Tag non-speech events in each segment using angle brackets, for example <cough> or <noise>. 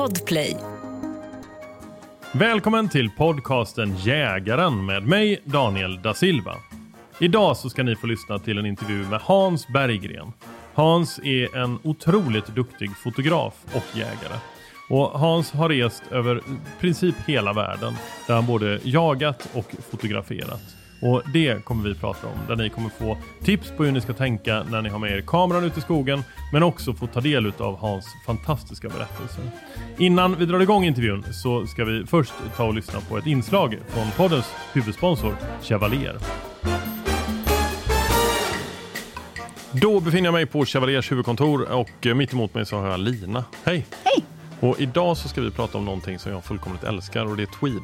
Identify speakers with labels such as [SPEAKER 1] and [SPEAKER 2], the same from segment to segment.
[SPEAKER 1] Podplay.
[SPEAKER 2] Välkommen till podcasten Jägaren med mig Daniel da Silva. Idag så ska ni få lyssna till en intervju med Hans Berggren. Hans är en otroligt duktig fotograf och jägare. Och Hans har rest över i princip hela världen där han både jagat och fotograferat. Och det kommer vi prata om, där ni kommer få tips på hur ni ska tänka när ni har med er kameran ute i skogen, men också få ta del av Hans fantastiska berättelser. Innan vi drar igång intervjun så ska vi först ta och lyssna på ett inslag från poddens huvudsponsor Chevalier. Då befinner jag mig på Chevaliers huvudkontor och mitt emot mig så har jag Lina. Hej!
[SPEAKER 3] Hej!
[SPEAKER 2] Och idag så ska vi prata om någonting som jag fullkomligt älskar och det är tweed.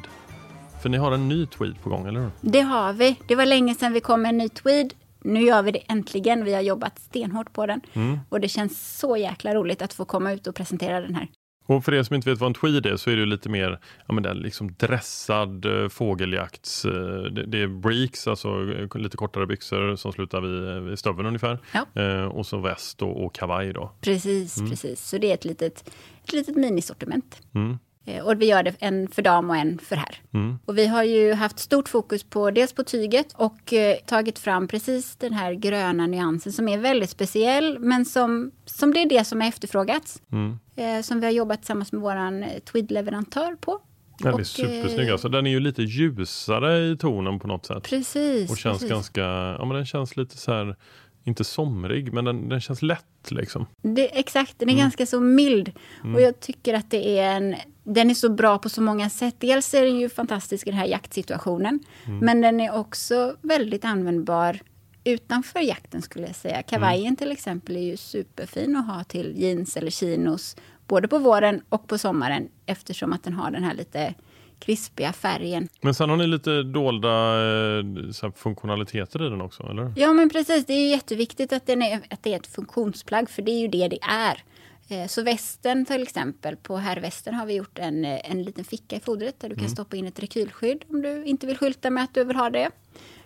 [SPEAKER 2] För ni har en ny tweed på gång, eller hur?
[SPEAKER 3] Det har vi. Det var länge sedan vi kom med en ny tweed. Nu gör vi det äntligen. Vi har jobbat stenhårt på den.
[SPEAKER 2] Mm.
[SPEAKER 3] Och det känns så jäkla roligt att få komma ut och presentera den här.
[SPEAKER 2] Och för er som inte vet vad en tweed är så är det lite mer ja, men det liksom dressad eh, fågeljakts... Eh, det, det är breaks, alltså eh, lite kortare byxor som slutar vid, vid stöveln ungefär.
[SPEAKER 3] Ja.
[SPEAKER 2] Eh, och så väst och, och kavaj då.
[SPEAKER 3] Precis, precis. Så det är ett litet, ett litet minisortiment.
[SPEAKER 2] Mm.
[SPEAKER 3] Eh, Och vi gör det en för dam och en för herr.
[SPEAKER 2] Mm.
[SPEAKER 3] Och vi har ju haft stort fokus på dels på tyget och eh, tagit fram precis den här gröna nyansen som är väldigt speciell men som, som det är det som har efterfrågats.
[SPEAKER 2] Mm.
[SPEAKER 3] Eh, som vi har jobbat tillsammans med våran eh, tweed-leverantör på.
[SPEAKER 2] Den är
[SPEAKER 3] Och,
[SPEAKER 2] supersnygg.
[SPEAKER 3] eh,
[SPEAKER 2] Alltså, den är ju lite ljusare i tonen på något sätt.
[SPEAKER 3] Precis.
[SPEAKER 2] Och känns
[SPEAKER 3] precis.
[SPEAKER 2] ganska, ja men den känns lite så här, inte somrig, men den, den känns lätt liksom.
[SPEAKER 3] Det, exakt, den är
[SPEAKER 2] Mm.
[SPEAKER 3] ganska så mild. Och jag tycker att det är en... Den är så bra på så många sätt. Dels är den ju fantastisk i den här jaktsituationen.
[SPEAKER 2] Mm.
[SPEAKER 3] Men den är också väldigt användbar utanför jakten skulle jag säga. Kavajen
[SPEAKER 2] Mm.
[SPEAKER 3] till exempel är ju superfin att ha till jeans eller chinos. Både på våren och på sommaren. Eftersom att den har den här lite krispiga färgen.
[SPEAKER 2] Men sen har ni lite dolda eh, här, funktionaliteter i den också, eller?
[SPEAKER 3] Ja men precis, det är ju jätteviktigt att, den är, att det är ett funktionsplagg. För det är ju det det är. Eh, Så västen till exempel, på herrvästen har vi gjort en, eh, en liten ficka i fodret där du kan stoppa in ett rekylskydd om du inte vill skylta med att du vill ha det.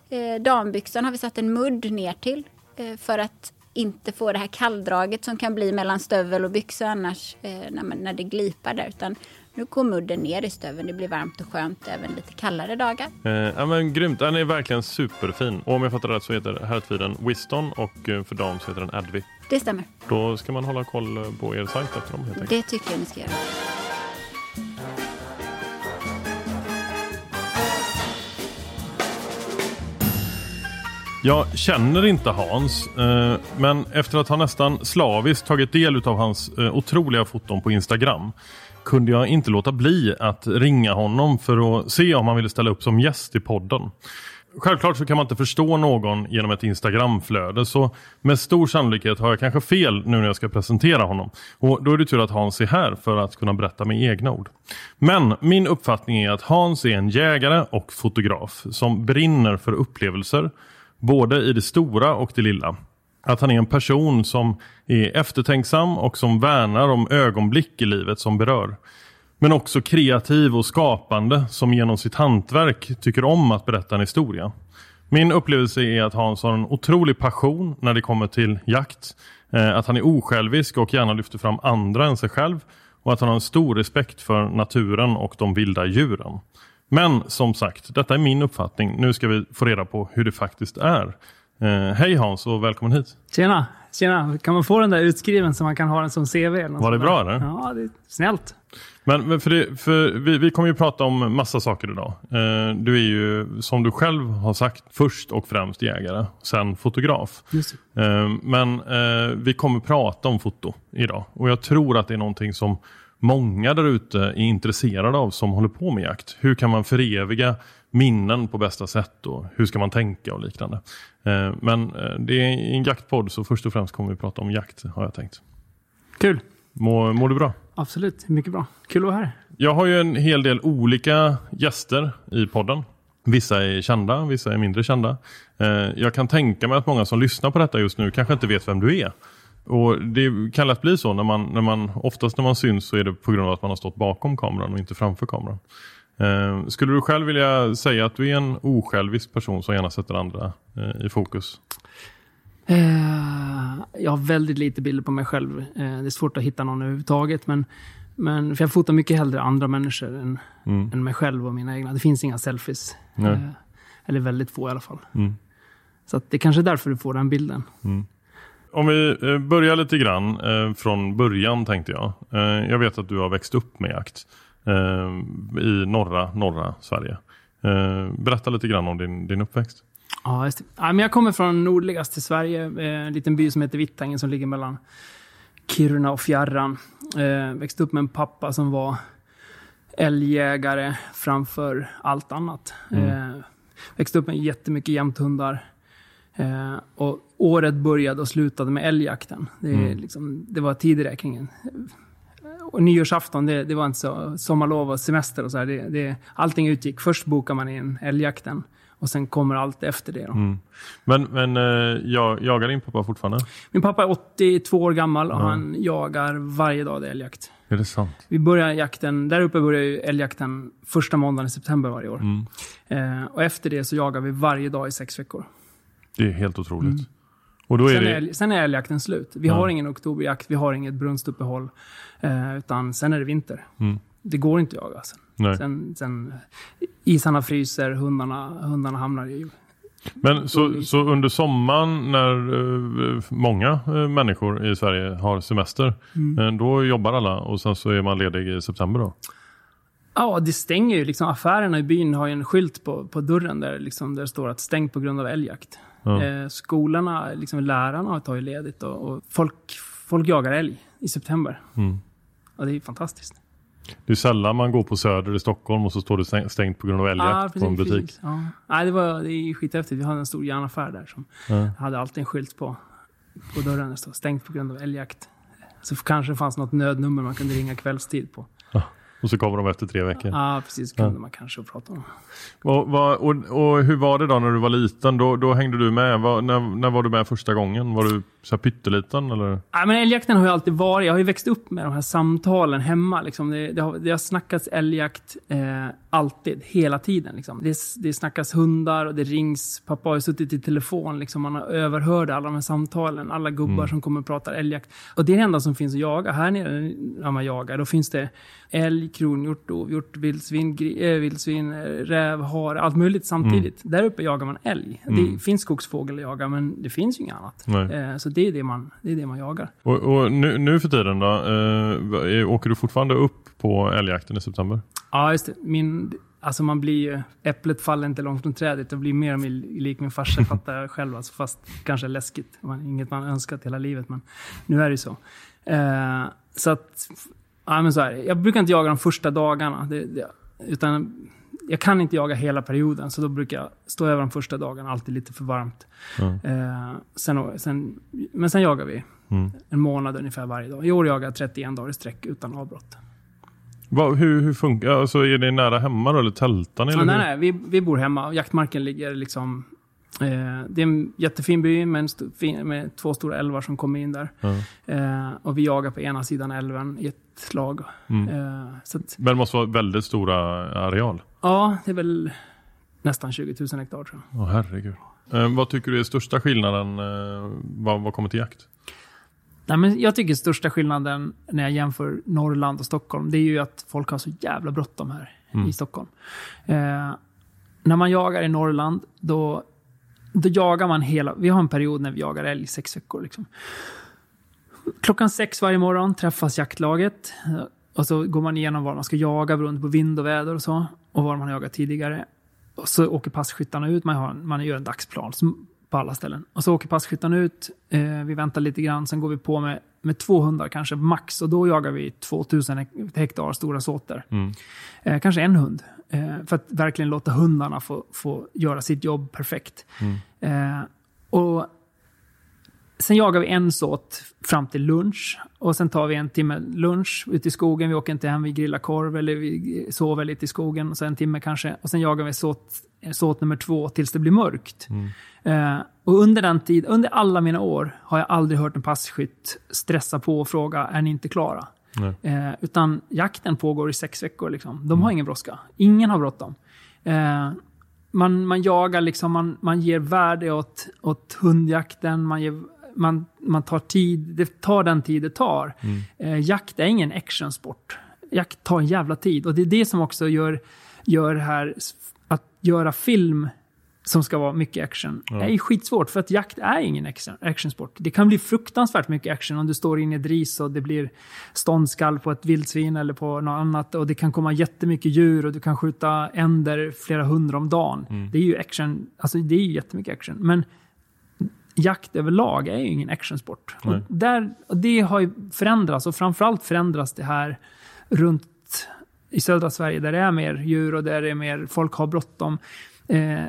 [SPEAKER 3] Eh, Dambyxan har vi satt en mudd ner till eh, för att inte få det här kalldraget som kan bli mellan stövel och byxa annars eh, när, man, när det glipar där. Utan nu går mudden ner i stöveln, det blir varmt och skönt även lite kallare dagar.
[SPEAKER 2] Eh, ja men grymt, den är verkligen superfin. Och om jag fattar rätt så heter herrtweeden Wiston och eh, för dam så heter den Advi.
[SPEAKER 3] Det stämmer,
[SPEAKER 2] Då ska man hålla koll eh, på er sajt efter dem helt enkelt.
[SPEAKER 3] det tycker jag ni ska göra.
[SPEAKER 2] Jag känner inte Hans, eh, men efter att ha nästan slaviskt tagit del av hans otroliga foton på Instagram kunde jag inte låta bli att ringa honom för att se om han ville ställa upp som gäst i podden. Självklart så kan man inte förstå någon genom ett Instagramflöde så med stor sannolikhet har jag kanske fel nu när jag ska presentera honom. Och då är det tur att Hans är här för att kunna berätta med egna ord. Men min uppfattning är att Hans är en jägare och fotograf som brinner för upplevelser både i det stora och det lilla. Att han är en person som är eftertänksam och som värnar om ögonblick i livet som berör. Men också kreativ och skapande som genom sitt hantverk tycker om att berätta en historia. Min upplevelse är att Hans har en otrolig passion när det kommer till jakt. Eh, att han är osjälvisk och gärna lyfter fram andra än sig själv. Och att han har en stor respekt för naturen och de vilda djuren. Men som sagt, detta är min uppfattning. Nu ska vi få reda på hur det faktiskt är. Eh, hej Hans och välkommen hit.
[SPEAKER 4] Tjena! Tjena! Kan man få den där utskriven så man kan ha den som CV? Eller
[SPEAKER 2] Var det bra,
[SPEAKER 4] där?
[SPEAKER 2] eller?
[SPEAKER 4] Ja, det är snällt.
[SPEAKER 2] Men, för det, för vi, vi kommer ju prata om massa saker idag. Eh, du är ju, som du själv har sagt, först och främst jägare, sen fotograf. Eh, men eh, vi kommer prata om foto idag. Och jag tror att det är någonting som många där ute är intresserade av som håller på med jakt. Hur kan man föreviga minnen på bästa sätt och hur ska man tänka och liknande. Eh, men eh, det är en jaktpodd så först och främst kommer vi prata om jakt har jag tänkt.
[SPEAKER 4] Kul!
[SPEAKER 2] Mår, mår du bra?
[SPEAKER 4] Absolut, mycket bra. Kul att vara här.
[SPEAKER 2] Jag har ju en hel del olika gäster i podden. Vissa är kända, vissa är mindre kända. Eh, jag kan tänka mig att många som lyssnar på detta just nu kanske inte vet vem du är. Och Det kan lätt bli så när man, när man oftast när man syns så är det på grund av att man har stått bakom kameran och inte framför kameran. Eh, skulle du själv vilja säga att du är en osjälvisk person som gärna sätter andra eh, i fokus?
[SPEAKER 4] Eh, jag har väldigt lite bilder på mig själv. Eh, det är svårt att hitta någon överhuvudtaget. Men, men, för jag fotar mycket hellre andra människor än,
[SPEAKER 2] Mm.
[SPEAKER 4] än mig själv och mina egna. Det finns inga selfies. Eh, eller väldigt få i alla fall.
[SPEAKER 2] Mm.
[SPEAKER 4] Så det är kanske är därför du får den bilden.
[SPEAKER 2] Om vi eh, börjar lite grann eh, från början tänkte jag. Eh, jag vet att du har växt upp med jakt i norra, norra Sverige. Eh, berätta lite grann om din, din uppväxt.
[SPEAKER 4] Ja, just det. Ja, men jag kommer från nordligaste Sverige, eh, en liten by som heter Vittangen som ligger mellan Kiruna och Fjärran. Eh, växte upp med en pappa som var älgjägare framför allt annat. Eh, växte upp med jättemycket jämthundar. Eh, och året började och slutade med älgjakten. Det,
[SPEAKER 2] Mm.
[SPEAKER 4] liksom, det var tideräkningen. Och nyårsafton, det, det var inte så sommarlov och semester och så här. Det, det, allting utgick. Först bokar man in älgjakten och sen kommer allt efter det.
[SPEAKER 2] Mm. Men, men eh, jag, jagar din pappa fortfarande?
[SPEAKER 4] Min pappa är 82 år gammal och
[SPEAKER 2] Ja.
[SPEAKER 4] han jagar varje dag det är älgjakt.
[SPEAKER 2] Är det sant?
[SPEAKER 4] Vi börjar jakten, där uppe börjar ju älgjakten första måndagen i september varje år.
[SPEAKER 2] Mm.
[SPEAKER 4] Eh, och efter det så jagar vi varje dag i sex veckor.
[SPEAKER 2] Det är helt otroligt. Och då är
[SPEAKER 4] Sen
[SPEAKER 2] det...
[SPEAKER 4] är, sen är älgjakten slut. Vi har ingen oktoberjakt, vi har inget brunstuppehåll. Eh, utan sen är det vinter.
[SPEAKER 2] Mm.
[SPEAKER 4] Det går inte att jaga sen.
[SPEAKER 2] Nej.
[SPEAKER 4] Sen, sen isarna fryser, hundarna, hundarna hamnar i...
[SPEAKER 2] Men så, så under sommaren när eh, många eh, människor i Sverige har semester,
[SPEAKER 4] Mm.
[SPEAKER 2] eh, då jobbar alla och sen så är man ledig i september då?
[SPEAKER 4] Ja, det stänger ju. Liksom, affärerna i byn har ju en skylt på, på dörren där, liksom, där det står att stängt på grund av älgjakt.
[SPEAKER 2] Ja.
[SPEAKER 4] Eh, skolorna, liksom, lärarna tar ju ledigt och, och folk, folk jagar älg i september.
[SPEAKER 2] Mm.
[SPEAKER 4] Och det är fantastiskt.
[SPEAKER 2] Det är sällan man går på Söder i Stockholm och så står det stäng- stängt på grund av älgjakt på en butik.
[SPEAKER 4] precis. Ja. Nej, det, var, det är skithäftigt. Vi hade en stor järnaffär där som
[SPEAKER 2] Ja.
[SPEAKER 4] hade alltid en skylt på, på dörren. Det stod stängt på grund av älgjakt. Så kanske fanns något nödnummer man kunde ringa kvällstid på.
[SPEAKER 2] Och så kommer de efter tre veckor.
[SPEAKER 4] Ja, precis. kunde man kanske prata om.
[SPEAKER 2] Och, och, och hur var det då när du var liten? Då, då hängde du med. Var, när, när var du med första gången? Var du så här pytteliten eller?
[SPEAKER 4] Nej, men älgjakten har ju alltid varit. Jag har ju växt upp med de här samtalen hemma. Liksom. Det, det, har, det har snackats älgjakt eh, alltid, hela tiden. Liksom. Det, det snackas hundar och det rings. Pappa har ju suttit i telefon. Liksom. Man har överhört alla de här samtalen. Alla gubbar som kommer och pratar älgjakt. Och det är det enda som finns att jaga. Här nere när man jagar, då finns det älg, kronhjort, dovhjort, vildsvin, äh, vildsvin, räv, hare, allt möjligt samtidigt. Där uppe jagar man älg. Det finns skogsfågel att jaga, men det finns ju inget annat. Eh, så det är det man, det är det man jagar.
[SPEAKER 2] Och, och nu, nu för tiden då? Eh, åker du fortfarande upp på älgjakten i september?
[SPEAKER 4] Ja, just det. Min, alltså man blir ju, äpplet faller inte långt från trädet. Jag blir mer och mer lik min farsa, <laughs> fattar jag själv. Alltså, fast kanske läskigt. Man, inget man önskat hela livet, men nu är det ju så. Eh, så att, ja men så här, jag brukar inte jaga de första dagarna. Det, det, utan jag kan inte jaga hela perioden, så då brukar jag stå över de första dagarna, alltid lite för varmt.
[SPEAKER 2] Ja.
[SPEAKER 4] Eh, sen, sen, men sen jagar vi
[SPEAKER 2] Mm.
[SPEAKER 4] en månad ungefär varje dag. I år jagar jag 31 dagar i sträck utan avbrott.
[SPEAKER 2] Vad- hur, hur funkar Alltså är det nära hemma då eller tältar ni?
[SPEAKER 4] Ja, nej, nej, vi, vi bor hemma. Jaktmarken ligger liksom... Eh, det är en jättefin by med, en med två stora älvar som kommer in där. Eh, och vi jagar på ena sidan älven i ett lag.
[SPEAKER 2] Mm.
[SPEAKER 4] Eh, att,
[SPEAKER 2] Men det måste vara väldigt stora areal.
[SPEAKER 4] ja, det är väl nästan 20 000 hektar tror jag.
[SPEAKER 2] Åh herregud. Eh, vad tycker du är största skillnaden vad, vad kommer till jakt?
[SPEAKER 4] Nej, men jag tycker största skillnaden när jag jämför Norrland och Stockholm, det är ju att folk har så jävla bråttom här
[SPEAKER 2] Mm.
[SPEAKER 4] i Stockholm. Eh, när man jagar i Norrland, då, då jagar man hela... Vi har en period när vi jagar älg sex veckor. Liksom. Klockan sex varje morgon träffas jaktlaget. eh, Och så går man igenom vad man ska jaga beroende på vind och väder och så. Och vad man har jagat tidigare. Och så åker passkyttarna ut. Man, har, man gör en dagsplan på alla ställen. Och så åker passkyttarna ut. Eh, vi väntar lite grann. Sen går vi på med, med 200 kanske max. Och då jagar vi 2000 hek- hektar stora såter.
[SPEAKER 2] Mm.
[SPEAKER 4] Eh, kanske en hund. Eh, för att verkligen låta hundarna få, få göra sitt jobb perfekt. Eh, och Sen jagar vi en såt fram till lunch. Och sen tar vi en timme lunch ute i skogen. Vi åker inte hem, vi grillar korv eller vi sover lite i skogen. Och sen en timme kanske. Och sen jagar vi såt, såt nummer två tills det blir mörkt. Eh, och under den tid, under alla mina år har jag aldrig hört en passkytt stressa på och fråga, är ni inte klara? Eh, utan jakten pågår i sex veckor. Liksom. De har ingen brådska. Ingen har bråttom. Eh, man, man jagar liksom, man, man ger värde åt, åt hundjakten, man, ger, man, man tar tid, det tar den tid det tar. Eh, jakt är ingen actionsport. Jakt tar en jävla tid och det är det som också gör, gör här, att göra film som ska vara mycket action.
[SPEAKER 2] Ja.
[SPEAKER 4] Det är skitsvårt för att jakt är ingen action, actionsport. Det kan bli fruktansvärt mycket action om du står inne i ett ris och det blir ståndskall på ett vildsvin eller på något annat och det kan komma jättemycket djur och du kan skjuta änder flera hundra om dagen.
[SPEAKER 2] Mm.
[SPEAKER 4] Det är ju action, alltså det är ju jättemycket action. Men jakt överlag är ju ingen actionsport. Och, där, och det har ju förändrats och framförallt förändras det här runt i södra Sverige där det är mer djur och där det är mer, folk har bråttom. Eh,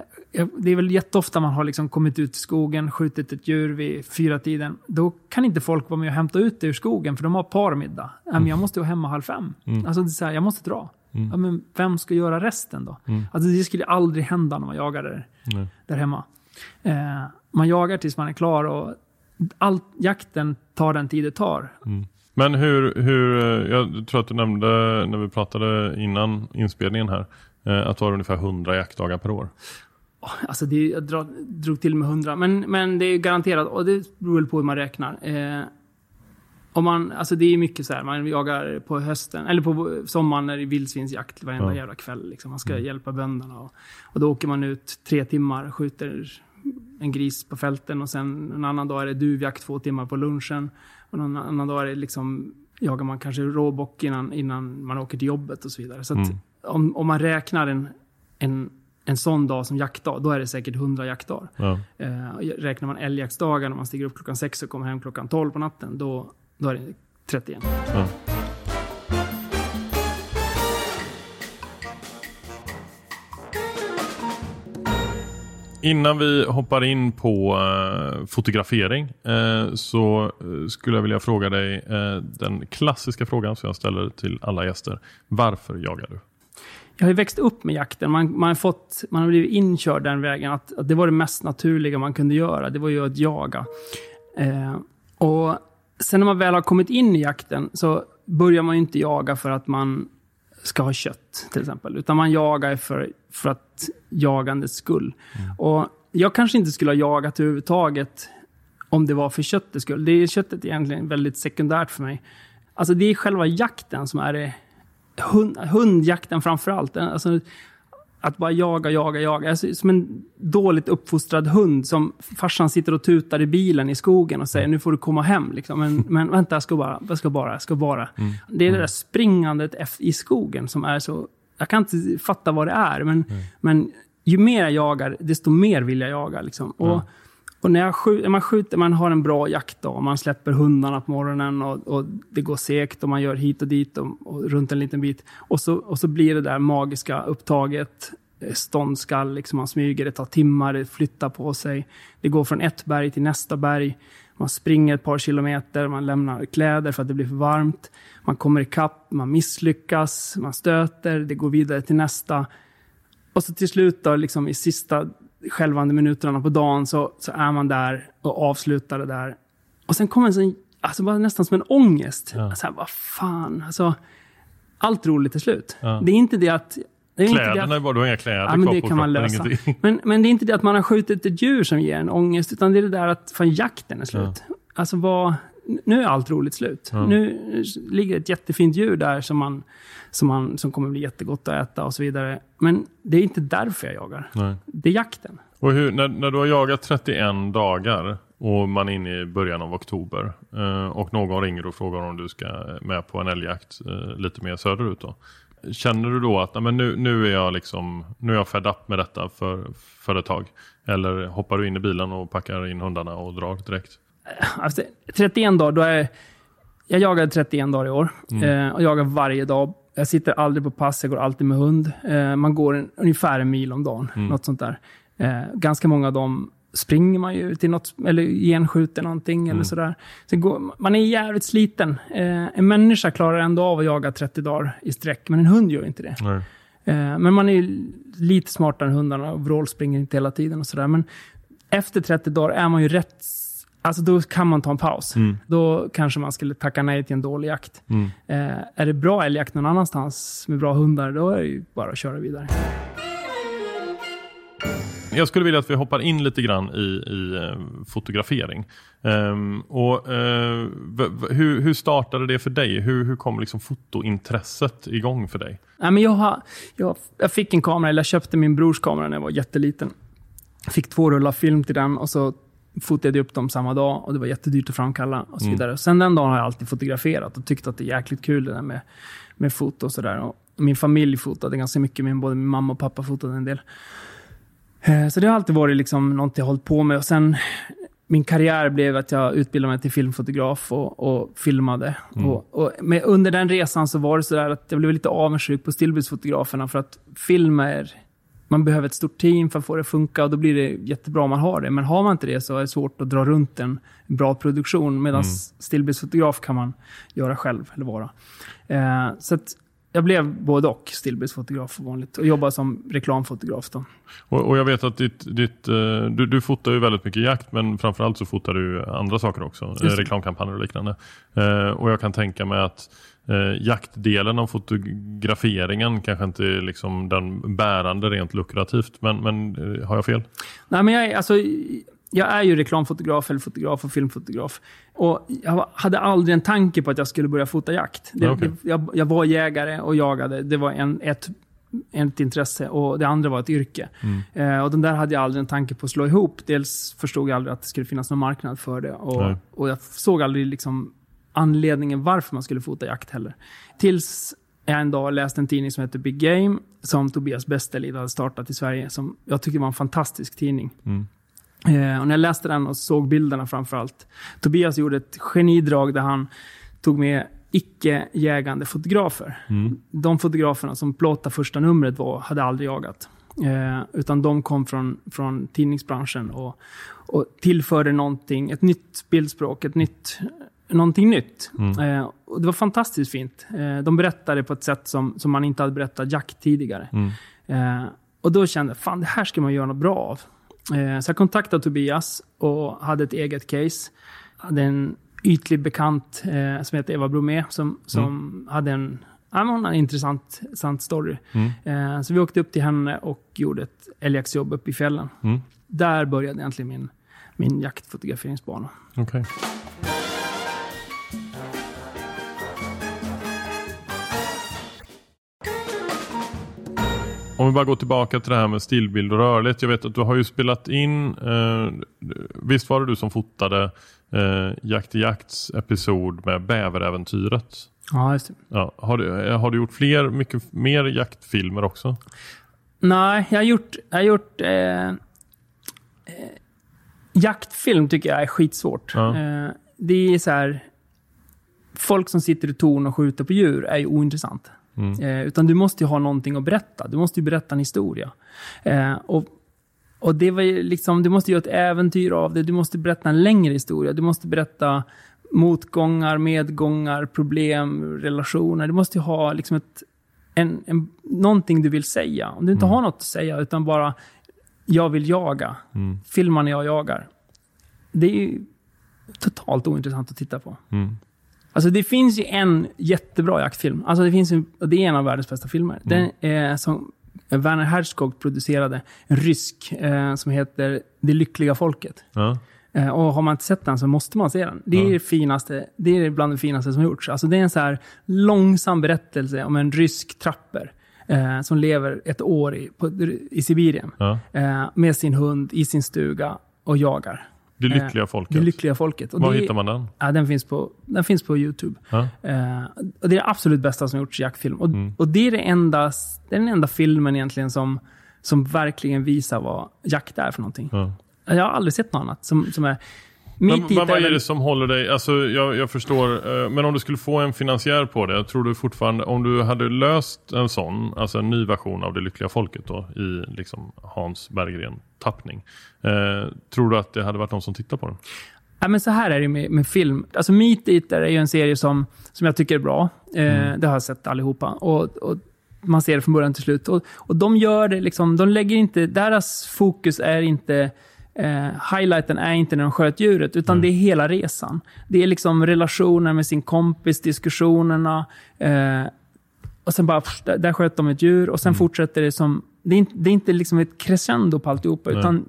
[SPEAKER 4] det är väl jätteofta man har liksom kommit ut i skogen, skjutit ett djur vid fyra tiden. Då kan inte folk vara med och hämta ut det ur skogen för de har parmiddag. Men jag måste vara hemma halv fem.
[SPEAKER 2] Mm.
[SPEAKER 4] Alltså det är så här, jag måste dra. Ja, men vem ska göra resten då?
[SPEAKER 2] Mm.
[SPEAKER 4] Alltså det skulle aldrig hända när man jagar där,
[SPEAKER 2] Nej.
[SPEAKER 4] där hemma. Eh, man jagar tills man är klar och allt, jakten tar den tid det tar.
[SPEAKER 2] Men hur, hur, eh, jag tror att du nämnde när vi pratade innan inspelningen här, eh, att du har ungefär 100 jaktdagar per år.
[SPEAKER 4] Alltså det, jag dra, drog till med hundra, men, men det är garanterat, och det beror väl på hur man räknar. Eh, om man, alltså det är mycket så här, man jagar på hösten, eller på sommaren när det är vildsvinsjakt varenda
[SPEAKER 2] Ja.
[SPEAKER 4] jävla kväll. Liksom. Man ska hjälpa bönderna. Och, och då åker man ut tre timmar, skjuter en gris på fälten och sen en annan dag är det duvjakt två timmar på lunchen. Och någon annan dag är det liksom, jagar man kanske råbock innan, innan man åker till jobbet och så vidare. Så att
[SPEAKER 2] Mm.
[SPEAKER 4] om, om man räknar en, en, en sån dag som jaktdag, då är det säkert 100 jaktdagar.
[SPEAKER 2] Ja.
[SPEAKER 4] Eh, räknar man älgjaktsdagar när man stiger upp klockan sex och kommer hem klockan 12 på natten, då, då är det 31.
[SPEAKER 2] Ja. Innan vi hoppar in på eh, fotografering eh, så eh, skulle jag vilja fråga dig eh, den klassiska frågan som jag ställer till alla gäster. Varför jagar du?
[SPEAKER 4] Jag har ju växt upp med jakten. Man, man, har, fått, man har blivit inkörd den vägen. Att, att det var det mest naturliga man kunde göra. Det var ju att jaga. Eh, och sen när man väl har kommit in i jakten så börjar man ju inte jaga för att man ska ha kött, till exempel. Utan man jagar för, för att jagandets skull. Och jag kanske inte skulle ha jagat överhuvudtaget om det var för köttets skull. Det är köttet egentligen väldigt sekundärt för mig. Alltså det är själva jakten som är det hund, hundjakten framför allt. Alltså, att bara jaga, jaga, jaga. Alltså, som en dåligt uppfostrad hund som farsan sitter och tutar i bilen i skogen och säger nu får du komma hem. Liksom. Men, <laughs> men vänta, jag ska bara, jag ska bara, jag ska bara. Det är det där springandet eff- i skogen som är så... Jag kan inte fatta vad det är, men, men ju mer jag jagar, desto mer vill jag jaga. Liksom. Och, och när jag skjuter, man skjuter, man har en bra jaktdag, man släpper hundarna på morgonen och, och det går segt och man gör hit och dit och, och runt en liten bit. Och så, och så blir det där magiska upptaget, eh, ståndskall, liksom man smyger, det tar timmar, det flyttar på sig. Det går från ett berg till nästa berg. Man springer ett par kilometer, man lämnar kläder för att det blir för varmt. Man kommer ikapp, man misslyckas, man stöter, det går vidare till nästa. Och så till slut då, liksom i sista skälvande minuterna på dagen så, så är man där och avslutar det där. Och sen kommer en sån, alltså bara nästan som en ångest.
[SPEAKER 2] Ja.
[SPEAKER 4] Så här, vad fan, alltså. Allt roligt till slut.
[SPEAKER 2] Ja.
[SPEAKER 4] Det är inte det att... Det är inte det att,
[SPEAKER 2] Kläderna är bara, du har inga kläder
[SPEAKER 4] Ja, men det kan man lösa. <laughs> Men, men det är inte det att man har skjutit ett djur som ger en ångest, utan det är det där att fan, jakten är slut. Alltså vad, nu är allt roligt slut.
[SPEAKER 2] Ja.
[SPEAKER 4] Nu ligger ett jättefint djur där som, man, som, man, som kommer bli jättegott att äta och så vidare. Men det är inte därför jag jagar.
[SPEAKER 2] Nej.
[SPEAKER 4] Det är jakten.
[SPEAKER 2] Och hur, när, när du har jagat 31 dagar och man är inne i början av oktober eh, och någon ringer och frågar om du ska med på en älgjakt eh, lite mer söderut då. Känner du då att men nu, nu är jag liksom nu är jag fed up med detta för, för ett tag? Eller hoppar du in i bilen och packar in hundarna och drar direkt?
[SPEAKER 4] Alltså, 31 dagar, då är jag jagade 31 dagar i år eh, och jagar varje dag. Jag sitter aldrig på pass, jag går alltid med hund. Eh, man går en, ungefär en mil om dagen, något sånt där. Eh, ganska många av dem springer man ju till något, eller genskjuter någonting eller sådär. Så går, man är jävligt sliten. Eh, en människa klarar ändå av att jaga 30 dagar i sträck, men en hund gör inte det.
[SPEAKER 2] Nej.
[SPEAKER 4] Eh, Men man är ju lite smartare än hundarna och vrål springer inte hela tiden och sådär. Men efter 30 dagar är man ju rätt... Alltså då kan man ta en paus. Då kanske man skulle tacka nej till en dålig jakt.
[SPEAKER 2] Mm.
[SPEAKER 4] Eh, är det bra älgjakt någon annanstans med bra hundar, då är det ju bara att köra vidare.
[SPEAKER 2] Jag skulle vilja att vi hoppar in lite grann i, i eh, fotografering. Um, och, uh, hur, hur startade det för dig? Hur, hur kom liksom fotointresset igång för dig?
[SPEAKER 4] Ja, men jag, har, jag, jag fick en kamera, eller jag köpte min brors kamera när jag var jätteliten. Fick två rullar film till den och så fotade jag upp dem samma dag och det var jättedyrt att framkalla och så mm. vidare. Mm. Sen den dagen har jag alltid fotograferat och tyckt att det är jäkligt kul det där med, med foto och sådär. Min familj fotade ganska mycket, min, både min mamma och pappa fotade en del. Eh, så det har alltid varit liksom något jag hållit på med. Och sen min karriär blev att jag utbildade mig till filmfotograf och, och filmade. Mm. Och, och under den resan så var det så att jag blev lite avundsjuk på stillbildsfotograferna för att film är... Man behöver ett stort team för att få det att funka och då blir det jättebra om man har det. Men har man inte det så är det svårt att dra runt en bra produktion. Medan mm. stillbildsfotograf kan man göra själv, eller vara. Eh, så jag blev både och, stillbildsfotograf vanligt och jobbade som reklamfotograf. Då.
[SPEAKER 2] Och, och jag vet att ditt, ditt, uh, du, du fotar ju väldigt mycket jakt men framförallt så fotar du andra saker också, reklamkampanjer och liknande. Uh, och jag kan tänka mig att jaktdelen av fotograferingen kanske inte är liksom den bärande rent lukrativt, men, men har jag fel?
[SPEAKER 4] Nej, men jag, alltså, jag är ju reklamfotograf, eller fotograf och filmfotograf. Och jag hade aldrig en tanke på att jag skulle börja fota jakt. Det, okay. det, jag, jag, var jägare och jagade. Det var en, ett, ett intresse och det andra var ett yrke. Mm. Eh, och den där hade jag aldrig en tanke på att slå ihop. Dels förstod jag aldrig att det skulle finnas någon marknad för det. Och, och jag såg aldrig liksom anledningen varför man skulle fota jakt heller. Tills jag en dag läste en tidning som heter Big Game, som Tobias Bestelid hade startat i Sverige. Som jag tycker var en fantastisk tidning. Mm. Eh, och när jag läste den och såg bilderna framför allt. Tobias gjorde ett genidrag där han tog med icke-jägande fotografer. Mm. De fotograferna som plåtade första numret var, hade aldrig jagat. Eh, utan de kom från, från tidningsbranschen och, och tillförde någonting, ett nytt bildspråk, ett nytt, någonting nytt. Mm. Eh, och det var fantastiskt fint. Eh, de berättade på ett sätt som, som man inte hade berättat jakt tidigare. Mm. Eh, och då kände jag, fan det här ska man göra något bra av. Eh, så jag kontaktade Tobias och hade ett eget case. Hade en ytlig bekant eh, som heter Eva Bromé som, som mm. hade en, ja, hon hade en intressant, intressant story. Mm. Eh, så vi åkte upp till henne och gjorde ett älgjaktsjobb uppe i fjällen. Mm. Där började egentligen min, min jaktfotograferingsbana.
[SPEAKER 2] Okay. Om vi bara går tillbaka till det här med stillbild och rörlighet. Jag vet att du har ju spelat in, eh, visst var det du som fotade eh, Jakt i jakts episod med bäveräventyret?
[SPEAKER 4] Ja, just det.
[SPEAKER 2] Ja, har, du, har du gjort fler, mycket mer jaktfilmer också?
[SPEAKER 4] Nej, jag har gjort, jag har gjort eh, eh, jaktfilm tycker jag är skitsvårt. Ja. Eh, det är så här, folk som sitter i torn och skjuter på djur är ju ointressant. Mm. Eh, utan du måste ju ha någonting att berätta. Du måste ju berätta en historia. Eh, och, och det var liksom, du måste göra ett äventyr av det. Du måste berätta en längre historia. Du måste berätta motgångar, medgångar, problem, relationer. Du måste ju ha liksom ett, en, en, någonting du vill säga. Om du inte mm. har något att säga, utan bara jag vill jaga. Mm. Filmar när jag jagar. Det är ju totalt ointressant att titta på. Mm. Alltså det finns ju en jättebra jaktfilm. Alltså det, finns ju, det är en av världens bästa filmer. Mm. Den är som Werner Herzog producerade. En rysk eh, som heter Det lyckliga folket. Ja. Eh, och har man inte sett den så måste man se den. Det är, ja. det finaste, det är bland det finaste som gjorts. Alltså det är en så här långsam berättelse om en rysk trapper. Eh, som lever ett år i, på, i Sibirien. Ja. Eh, med sin hund i sin stuga och jagar.
[SPEAKER 2] Det lyckliga folket.
[SPEAKER 4] Det lyckliga folket.
[SPEAKER 2] Och Var det, hittar man den?
[SPEAKER 4] Ja, den, finns på, den finns på YouTube. Ja. Eh, och det är det absolut bästa som gjorts i jaktfilm. Och, mm. och det, är det, enda, det är den enda filmen egentligen som, som verkligen visar vad jakt är för någonting. Ja. Jag har aldrig sett något annat som, som är
[SPEAKER 2] men, men vad är det som håller dig, alltså jag, jag förstår, eh, men om du skulle få en finansiär på det, tror du fortfarande, om du hade löst en sån, alltså en ny version av Det lyckliga folket då, i liksom Hans Berggren tappning, eh, tror du att det hade varit någon som tittar på den?
[SPEAKER 4] Ja, men så här är det med, med film. Alltså Meat Eater är ju en serie som, som jag tycker är bra. Eh, mm. Det har jag sett allihopa. Och, och man ser det från början till slut. Och, och de gör det liksom, de lägger inte, deras fokus är inte eh, highlighten är inte när de sköt djuret, utan mm. det är hela resan. Det är liksom relationen med sin kompis, diskussionerna. Eh, och sen bara, pff, där, där sköt de ett djur och sen mm. fortsätter det som det är inte, det är inte liksom ett crescendo på alltihopa. Utan,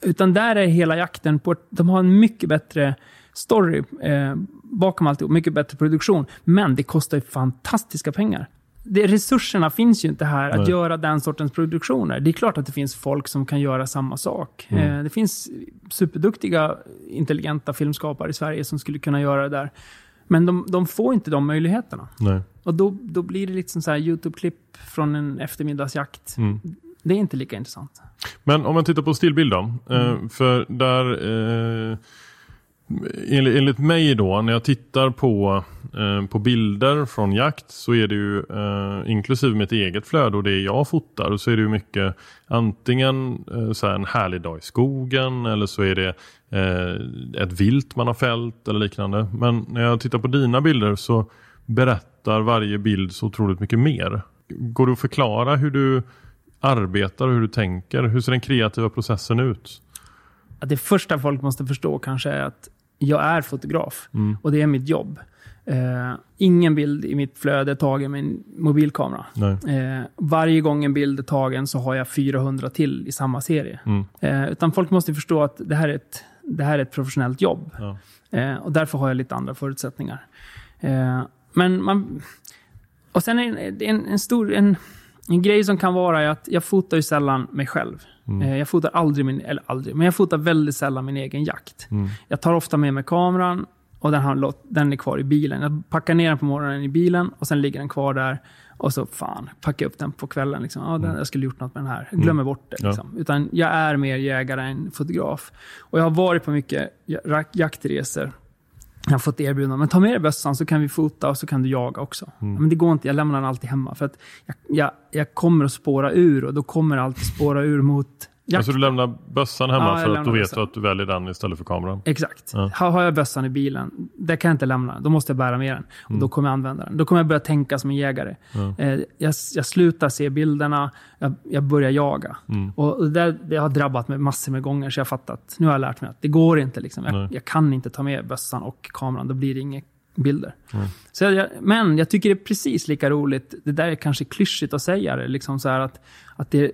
[SPEAKER 4] utan där är hela jakten på... De har en mycket bättre story eh, bakom alltihop. Mycket bättre produktion. Men det kostar ju fantastiska pengar. Det, resurserna finns ju inte här att
[SPEAKER 2] Nej.
[SPEAKER 4] göra den sortens produktioner. Det är klart att det finns folk som kan göra samma sak.
[SPEAKER 2] Mm.
[SPEAKER 4] Eh, det finns superduktiga, intelligenta filmskapare i Sverige som skulle kunna göra det där. Men de, de får inte de möjligheterna.
[SPEAKER 2] Nej.
[SPEAKER 4] Och då, då blir det liksom så här YouTube-klipp från en eftermiddagsjakt.
[SPEAKER 2] Mm.
[SPEAKER 4] Det är inte lika intressant.
[SPEAKER 2] Men om man tittar på stillbild då.
[SPEAKER 4] Mm.
[SPEAKER 2] Eh, för där... Eh, enligt, enligt mig då, när jag tittar på, eh, på bilder från jakt så är det ju eh, inklusive mitt eget flöde och det jag fotar så är det ju mycket antingen eh, så här en härlig dag i skogen eller så är det eh, ett vilt man har fällt eller liknande. Men när jag tittar på dina bilder så berättar varje bild så otroligt mycket mer. Går det att förklara hur du arbetar och hur du tänker? Hur ser den kreativa processen ut?
[SPEAKER 4] Det första folk måste förstå kanske är att jag är fotograf
[SPEAKER 2] Mm.
[SPEAKER 4] och det är mitt jobb. Eh, ingen bild i mitt flöde är tagen med en mobilkamera. Eh, varje gång en bild är tagen så har jag 400 till i samma serie.
[SPEAKER 2] Mm.
[SPEAKER 4] Eh, utan folk måste förstå att det här är ett, det här är ett professionellt jobb.
[SPEAKER 2] Ja.
[SPEAKER 4] Eh, och därför har jag lite andra förutsättningar. Eh, men man... Och sen är det en, en stor... En, en grej som kan vara är att jag fotar ju sällan mig själv.
[SPEAKER 2] Mm.
[SPEAKER 4] Eh, jag fotar aldrig min... Eller aldrig, men jag fotar väldigt sällan min egen jakt.
[SPEAKER 2] Mm.
[SPEAKER 4] Jag tar ofta med mig kameran och den, har, den är kvar i bilen. Jag packar ner den på morgonen i bilen och sen ligger den kvar där. Och så fan, packar jag upp den på kvällen. Liksom. Ja, den, jag skulle gjort något med den här. Jag glömmer bort det.
[SPEAKER 2] Mm. Ja.
[SPEAKER 4] Liksom. Utan jag är mer jägare än fotograf. Och jag har varit på mycket ja- jaktresor. Jag har fått erbjudanden. Men ta med dig bössan så kan vi fota och så kan du jaga också.
[SPEAKER 2] Mm.
[SPEAKER 4] Men det går inte. Jag lämnar den alltid hemma. För att jag, jag, jag kommer att spåra ur och då kommer det alltid spåra ur mot jakt.
[SPEAKER 2] Alltså du lämnar bössan hemma
[SPEAKER 4] Ja,
[SPEAKER 2] för att då vet du att du väljer den istället för kameran.
[SPEAKER 4] Exakt.
[SPEAKER 2] Ja.
[SPEAKER 4] Har, har jag bössan i bilen, det kan jag inte lämna. Då måste jag bära med den. Och
[SPEAKER 2] Mm.
[SPEAKER 4] Då kommer jag använda den. Då kommer jag börja tänka som en jägare.
[SPEAKER 2] Ja.
[SPEAKER 4] Eh, jag, jag slutar se bilderna, jag, jag börjar jaga.
[SPEAKER 2] Mm.
[SPEAKER 4] Och det, det har drabbat mig massor med gånger, så jag har fattat. Nu har jag lärt mig att det går inte. Liksom. Jag, jag kan inte ta med bössan och kameran, då blir det inga bilder.
[SPEAKER 2] Mm.
[SPEAKER 4] Så jag, men jag tycker det är precis lika roligt, det där är kanske klyschigt att säga det, liksom så att, att, det,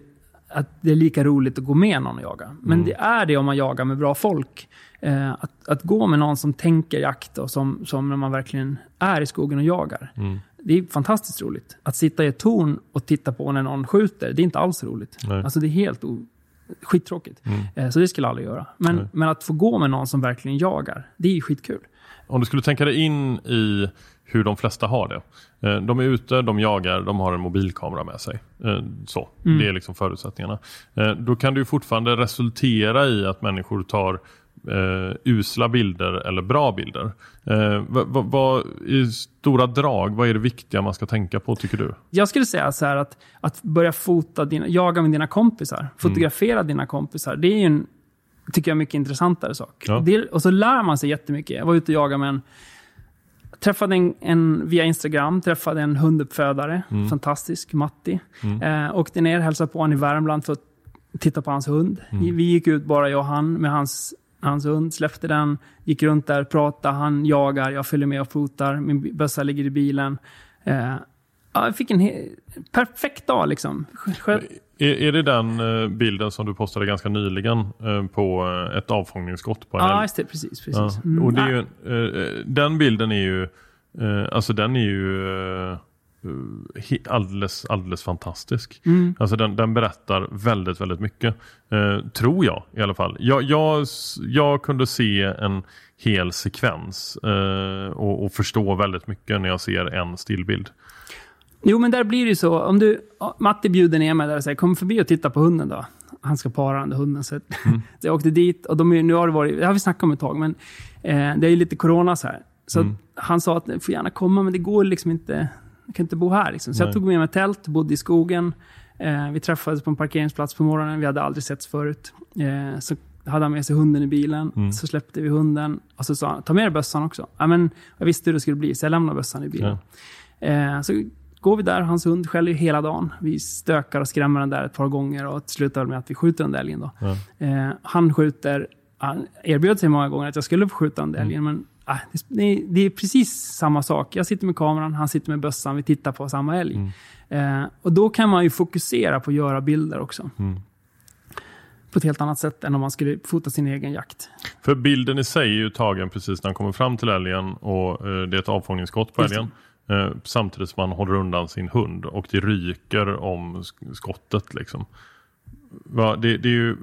[SPEAKER 4] att det är lika roligt att gå med någon och jaga. Men
[SPEAKER 2] Mm.
[SPEAKER 4] det är det om man jagar med bra folk. Eh, att, att gå med någon som tänker jakt och som, som när man verkligen är i skogen och jagar.
[SPEAKER 2] Mm.
[SPEAKER 4] Det är fantastiskt roligt. Att sitta i ett torn och titta på när någon skjuter, det är inte alls roligt.
[SPEAKER 2] Nej.
[SPEAKER 4] Alltså det är helt o- skittråkigt.
[SPEAKER 2] Mm.
[SPEAKER 4] Eh, så det skulle jag aldrig göra. Men,
[SPEAKER 2] Nej.
[SPEAKER 4] men att få gå med någon som verkligen jagar, det är skitkul.
[SPEAKER 2] Om du skulle tänka dig in i hur de flesta har det. Eh, De är ute, de jagar, de har en mobilkamera med sig. Eh, Så,
[SPEAKER 4] Mm.
[SPEAKER 2] Det är liksom förutsättningarna. Eh, Då kan det fortfarande resultera i att människor tar eh, usla bilder eller bra bilder. Vad, vad, I stora drag, vad är det viktiga man ska tänka på tycker du?
[SPEAKER 4] Jag skulle säga så här att, att börja fota dina, jaga med dina kompisar, fotografera dina kompisar, det är ju en, tycker jag, mycket intressantare sak.
[SPEAKER 2] Ja.
[SPEAKER 4] Det, och så lär man sig jättemycket. Jag var ute och jagade med en, träffade en, en via Instagram, träffade en hunduppfödare, fantastisk, Matti. Eh, åkte ner, hälsade på honom i Värmland för att titta på hans hund. Vi gick ut bara jag och han med hans, hans hund, släppte den, gick runt där, pratade, han jagar, jag följer med och fotar, min bössa ligger i bilen. Eh, ja, jag fick en perfekt dag liksom.
[SPEAKER 2] Är, är det den eh, bilden som du postade ganska nyligen eh, på eh, ett avfångningsskott på en
[SPEAKER 4] Ja, just det. Precis. precis.
[SPEAKER 2] Ja,
[SPEAKER 4] Mm.
[SPEAKER 2] och det är ju, den bilden är ju, alltså den är ju alldeles, alldeles fantastisk.
[SPEAKER 4] Mm.
[SPEAKER 2] Alltså den, den berättar väldigt, väldigt mycket. Eh, tror jag i alla fall. Jag, jag, jag kunde se en hel sekvens eh, och, och förstå väldigt mycket när jag ser en stillbild.
[SPEAKER 4] Jo, men där blir det ju så. Om du, ja, Matti bjuder ner mig där och säger kom förbi och titta på hunden då. Han ska para den där hunden. Så,
[SPEAKER 2] Mm. <laughs>
[SPEAKER 4] så jag åkte dit och de, nu har det varit, det har vi snackat om ett tag, men eh, det är ju lite corona så här. Så
[SPEAKER 2] Mm.
[SPEAKER 4] han sa att du får gärna komma, men det går liksom inte. Jag kan inte bo här. Liksom. Så
[SPEAKER 2] Nej.
[SPEAKER 4] jag tog med mig tält, bodde i skogen. Eh, vi träffades på en parkeringsplats på morgonen. Vi hade aldrig setts förut. Eh, så hade han med sig hunden i bilen.
[SPEAKER 2] Mm.
[SPEAKER 4] Så släppte vi hunden. Och så sa han, ta med dig bössan också. Ja, men jag visste hur det skulle bli, så jag lämnade bössan i bilen. Eh, så går vi där, hans hund skäller ju hela dagen. Vi stökar och skrämmer den där ett par gånger och det slutar med att vi skjuter den där älgen. Då.
[SPEAKER 2] Ja.
[SPEAKER 4] Eh, han skjuter, han erbjöd sig många gånger att jag skulle få skjuta den där älgen, men äh, det, är- det är precis samma sak. Jag sitter med kameran, han sitter med bössan, vi tittar på samma älg. Eh, och då kan man ju fokusera på att göra bilder också. På ett helt annat sätt än om man skulle fota sin egen jakt.
[SPEAKER 2] För bilden i sig är ju tagen precis när han kommer fram till älgen och eh, det är ett avfångningsskott på älgen. Eh, samtidigt som man håller undan sin hund och det ryker om sk- skottet liksom. Va, det, det är ju,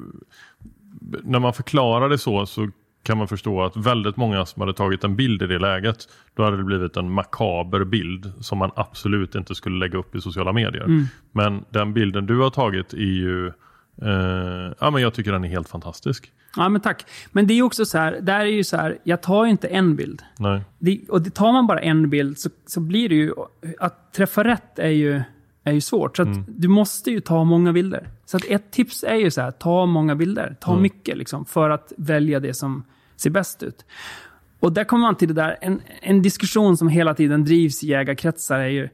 [SPEAKER 2] när man förklarar det så så kan man förstå att väldigt många som hade tagit en bild i det läget då hade det blivit en makaber bild som man absolut inte skulle lägga upp i sociala medier. Men den bilden du har tagit är ju eh, ja, men jag tycker den är helt fantastisk.
[SPEAKER 4] Ja, men tack. Men det är också så här, där är ju så här, jag tar ju inte en bild.
[SPEAKER 2] Nej.
[SPEAKER 4] Det, och det, tar man bara en bild så, så blir det ju... Att träffa rätt är ju, är ju svårt. Så att du måste ju ta många bilder. Så att ett tips är ju så här, ta många bilder. Ta mycket liksom, för att välja det som ser bäst ut. Och där kommer man till det där, en, en diskussion som hela tiden drivs i jägarkretsar är ju,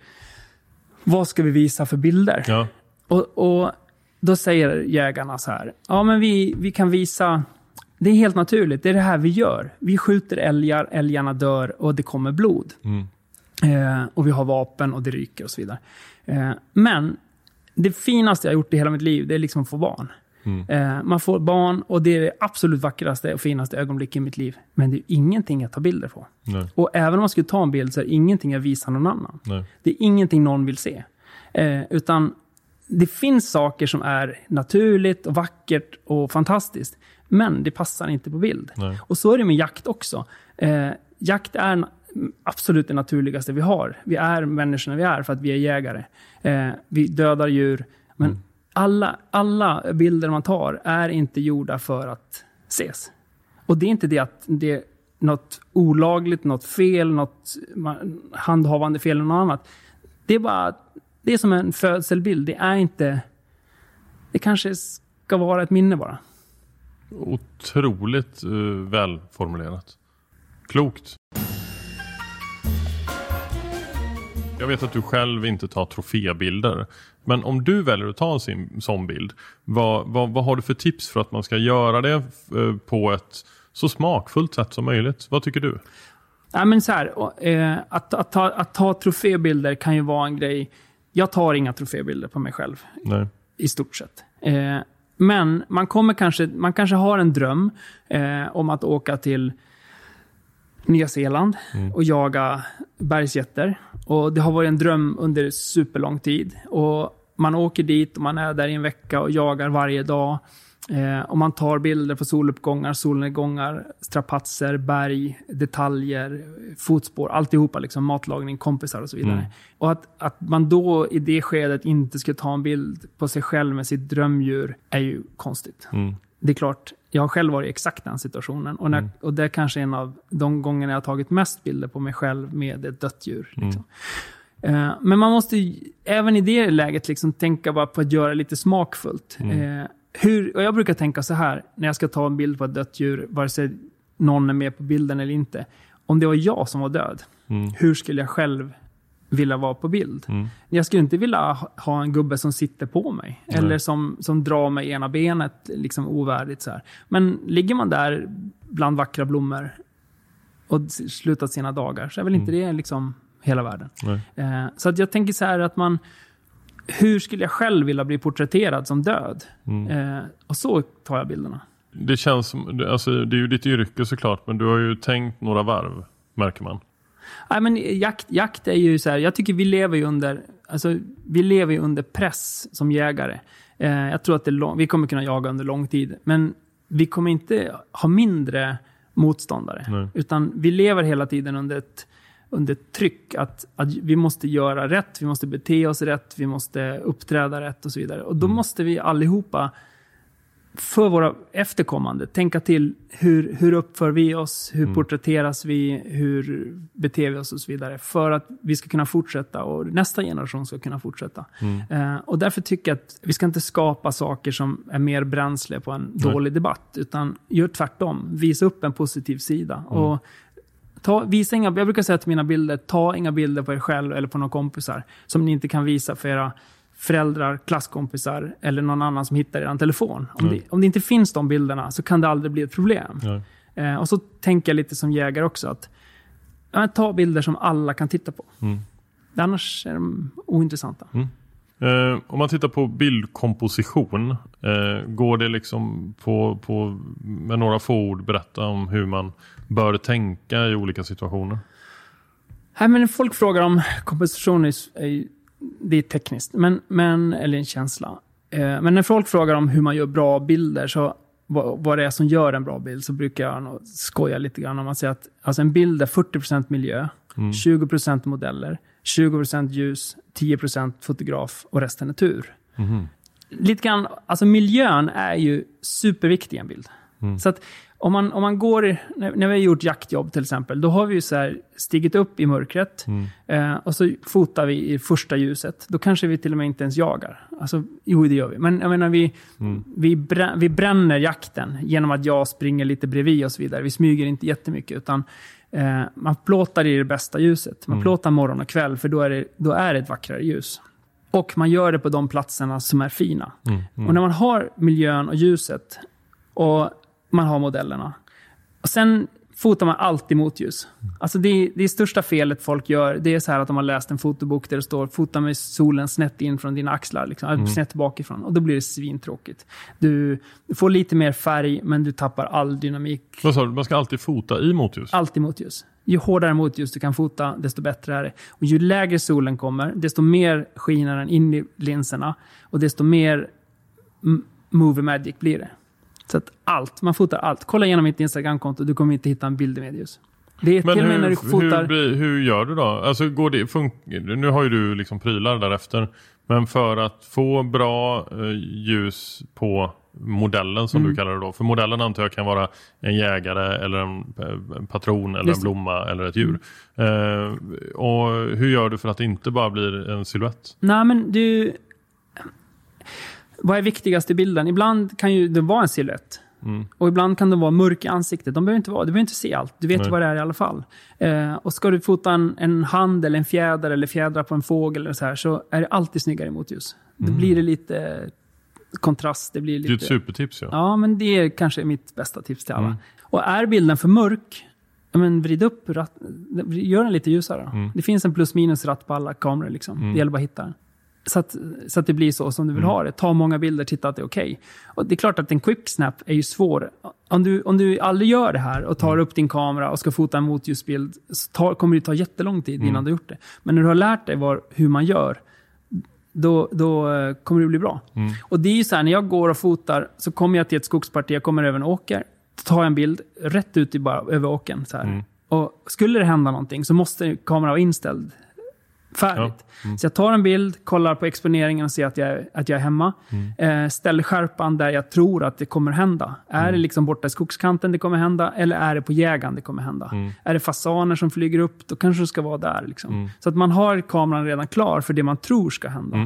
[SPEAKER 4] vad ska vi visa för bilder?
[SPEAKER 2] Ja.
[SPEAKER 4] Och, och då säger jägarna så här, ja men vi, vi kan visa, det är helt naturligt, det är det här vi gör. Vi skjuter älgar, älgarna dör och det kommer blod. Eh, och vi har vapen och det ryker och så vidare. Eh, men det finaste jag gjort i hela mitt liv, det är liksom att få barn. Eh, man får barn och det är det absolut vackraste och finaste ögonblicket i mitt liv. Men det är ingenting jag tar bilder på.
[SPEAKER 2] Nej.
[SPEAKER 4] Och även om man skulle ta en bild så är det ingenting jag visar någon annan.
[SPEAKER 2] Nej.
[SPEAKER 4] Det är ingenting någon vill se. Eh, utan det finns saker som är naturligt och vackert och fantastiskt. Men det passar inte på bild.
[SPEAKER 2] Nej.
[SPEAKER 4] Och så är det med jakt också. Eh, jakt är absolut det naturligaste vi har. Vi är människorna vi är för att vi är jägare. Eh, vi dödar djur. Men alla, alla bilder man tar är inte gjorda för att ses. Och det är inte det att det är något olagligt, något fel, något handhavande fel eller något annat. Det är bara, det är som en födselbild. Det är inte, det kanske ska vara ett minne bara.
[SPEAKER 2] Otroligt uh, välformulerat. Klokt. Jag vet att du själv inte tar trofébilder. Men om du väljer att ta en sån bild, vad, vad, vad har du för tips för att man ska göra det eh, på ett så smakfullt sätt som möjligt? Vad tycker du?
[SPEAKER 4] Nej, men så här, eh, att, att, ta, att ta trofébilder kan ju vara en grej. Jag tar inga trofébilder på mig själv.
[SPEAKER 2] Nej.
[SPEAKER 4] i stort sett. Eh, men man, kommer kanske, man kanske har en dröm eh, om att åka till Nya Zeeland och jaga bergsjätter. Och det har varit en dröm under superlång tid. Och man åker dit och man är där i en vecka och jagar varje dag. Eh, och man tar bilder på soluppgångar, solnedgångar, strapatser, berg, detaljer, fotspår, alltihopa. Liksom, matlagning, kompisar och så vidare. Och att, att man då i det skedet inte ska ta en bild på sig själv med sitt drömdjur är ju konstigt. Det är klart, jag har själv varit i exakt den situationen. Och, när, och det är kanske en av de gångerna jag har tagit mest bilder på mig själv med ett dött djur. Liksom. Eh, men man måste ju, även i det läget liksom tänka bara på att göra lite smakfullt. Eh, hur, och jag brukar tänka så här, när jag ska ta en bild på ett dött djur, vare sig någon är med på bilden eller inte. Om det var jag som var död, hur skulle jag själv vilja vara på bild? Jag skulle inte vilja ha- en gubbe som sitter på mig. Eller som, som drar mig ena benet, liksom ovärdigt. Så här. Men ligger man där bland vackra blommor och slutat sina dagar, så är väl inte det liksom hela världen. Eh, så att jag tänker så här att man... Hur skulle jag själv vilja bli porträtterad som död? Eh, och så tar jag bilderna.
[SPEAKER 2] Det känns som, alltså, det är ju ditt yrke såklart, men du har ju tänkt några varv, märker man.
[SPEAKER 4] Nej, men jakt, jakt är ju så här, jag tycker vi lever ju under, alltså, vi lever under press som jägare. Eh, jag tror att lång, vi kommer kunna jaga under lång tid, men vi kommer inte ha mindre motståndare.
[SPEAKER 2] Nej.
[SPEAKER 4] Utan vi lever hela tiden under ett, under tryck att, att vi måste göra rätt, vi måste bete oss rätt, vi måste uppträda rätt och så vidare. Och då måste vi allihopa för våra efterkommande tänka till hur, hur uppför vi oss, hur porträtteras vi, hur beter vi oss och så vidare. För att vi ska kunna fortsätta och nästa generation ska kunna fortsätta. Eh, och därför tycker jag att vi ska inte skapa saker som är mer bränsle på en dålig debatt. Utan gör tvärtom, visa upp en positiv sida. Och Ta, visa inga, jag brukar säga till mina bilder, ta inga bilder på er själv eller på några kompisar som ni inte kan visa för era föräldrar, klasskompisar eller någon annan som hittar er telefon. Om, det, om det inte finns de bilderna så kan det aldrig bli ett problem.
[SPEAKER 2] Nej.
[SPEAKER 4] Eh, och så tänker jag lite som jägare också att ja, ta bilder som alla kan titta på.
[SPEAKER 2] Mm.
[SPEAKER 4] Annars är de ointressanta.
[SPEAKER 2] Eh, om man tittar på bildkomposition, eh, går det liksom på, på med några få ord berätta om hur man bör tänka i olika situationer?
[SPEAKER 4] Nej, men folk frågar om komposition, är, är, det är tekniskt, men, men, eller en känsla. Eh, men när folk frågar om hur man gör bra bilder, så vad, vad det är som gör en bra bild, så brukar jag skoja lite grann om man säger att alltså en bild är 40% miljö, 20% modeller, 20% ljus, 10% fotograf och resten är tur. Lite grann, alltså miljön är ju superviktig i en bild. Så att om man, om man går, när, vi har gjort jaktjobb till exempel, då har vi ju så här stigit upp i mörkret eh, och så fotar vi i första ljuset. Då kanske vi till och med inte ens jagar. Alltså, jo, det gör vi. Men jag menar, vi, vi, brä, vi bränner jakten genom att jag springer lite bredvid och så vidare. Vi smyger inte jättemycket, utan eh, man plåtar i det bästa ljuset. Man plåtar morgon och kväll, för då är, det, då är det ett vackrare ljus. Och man gör det på de platserna som är fina. Och när man har miljön och ljuset och man har modellerna. Och sen fotar man alltid motljus. Alltså det, det största felet folk gör, det är så här att de har läst en fotobok där det står fota med solen snett in från dina axlar, liksom, eller snett bakifrån. Och då blir det svintråkigt. Du, du får lite mer färg, men du tappar all dynamik.
[SPEAKER 2] Vad sa du? Man ska alltid fota i motljus?
[SPEAKER 4] Alltid motljus. Ju hårdare motljus du kan fota, desto bättre är det. Och ju lägre solen kommer, desto mer skiner den in i linserna. Och desto mer movie magic blir det. Så att allt, man fotar allt. Kolla igenom mitt Instagramkonto, du kommer inte hitta en bild i medljus. Det är
[SPEAKER 2] Men
[SPEAKER 4] till
[SPEAKER 2] hur,
[SPEAKER 4] när du fotar...
[SPEAKER 2] hur, hur gör du då? Alltså går det, fun- nu har ju du liksom prylar därefter. Men för att få bra eh, ljus på modellen som
[SPEAKER 4] Mm.
[SPEAKER 2] du kallar det då. För modellen antar jag kan vara en jägare eller en, eh, en patron eller
[SPEAKER 4] Just
[SPEAKER 2] en blomma eller ett djur. Eh, och hur gör du för att det inte bara blir en silhuett?
[SPEAKER 4] Nej, men du... Vad är viktigast i bilden? Ibland kan ju det vara en silhuett.
[SPEAKER 2] Mm.
[SPEAKER 4] Och ibland kan det vara mörk i ansiktet. De behöver inte vara, du behöver inte se allt. Du vet
[SPEAKER 2] Nej.
[SPEAKER 4] ju vad det är i alla fall. Eh, och ska du fota en, en hand eller en fjäder eller fjädrar på en fågel eller så här, så är det alltid snyggare i motljus. Då blir det lite kontrast. Det blir
[SPEAKER 2] Mm. Det är
[SPEAKER 4] lite...
[SPEAKER 2] ett supertips ja.
[SPEAKER 4] Ja, men det är kanske mitt bästa tips till alla.
[SPEAKER 2] Mm.
[SPEAKER 4] Och är bilden för mörk, men vrid upp, ratt, gör den lite ljusare.
[SPEAKER 2] Mm.
[SPEAKER 4] Det finns en plus minus ratt på alla kameror. Liksom. Det gäller bara att hitta den. Så att, så att det blir så som du
[SPEAKER 2] Mm.
[SPEAKER 4] vill ha det. Ta många bilder, titta att det är okej. Och Det är klart att en quick snap är ju svår. Om du, om du aldrig gör det här och tar upp din kamera och ska fota en motljusbild, så tar, kommer det ta jättelång tid innan du har gjort det. Men när du har lärt dig var, hur man gör, då, då eh, kommer det bli bra. Och det är ju så här, när jag går och fotar så kommer jag till ett skogsparti, jag kommer över en åker, tar en bild rätt ut i bara, över åkern. Så här. Och skulle det hända någonting så måste kameran vara inställd färdigt. Så jag tar en bild, kollar på exponeringen och ser att jag, är- att jag är hemma. Eh, ställer skärpan där jag tror att det kommer hända. Är det liksom borta i skogskanten det kommer hända eller är det på jägaren det kommer hända? Är det fasaner som flyger upp, då kanske det ska vara där. Liksom. Så att man har kameran redan klar för det man tror ska hända.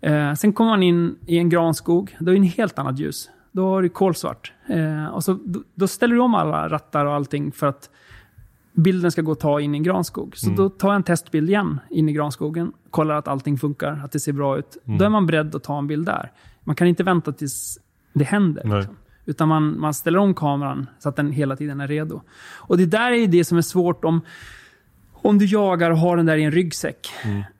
[SPEAKER 4] Eh, sen kommer man in i en granskog, då är det en helt annat ljus. Då har du kolsvart. Eh, och så, då, då ställer du om alla rattar och allting för att bilden ska gå att ta in i en granskog. Så då tar jag en testbild igen in i granskogen, kollar att allting funkar, att det ser bra ut. Då är man beredd att ta en bild där. Man kan inte vänta tills det händer. Liksom. Utan man, man ställer om kameran så att den hela tiden är redo. Och det där är ju det som är svårt om, om du jagar och har den där i en ryggsäck.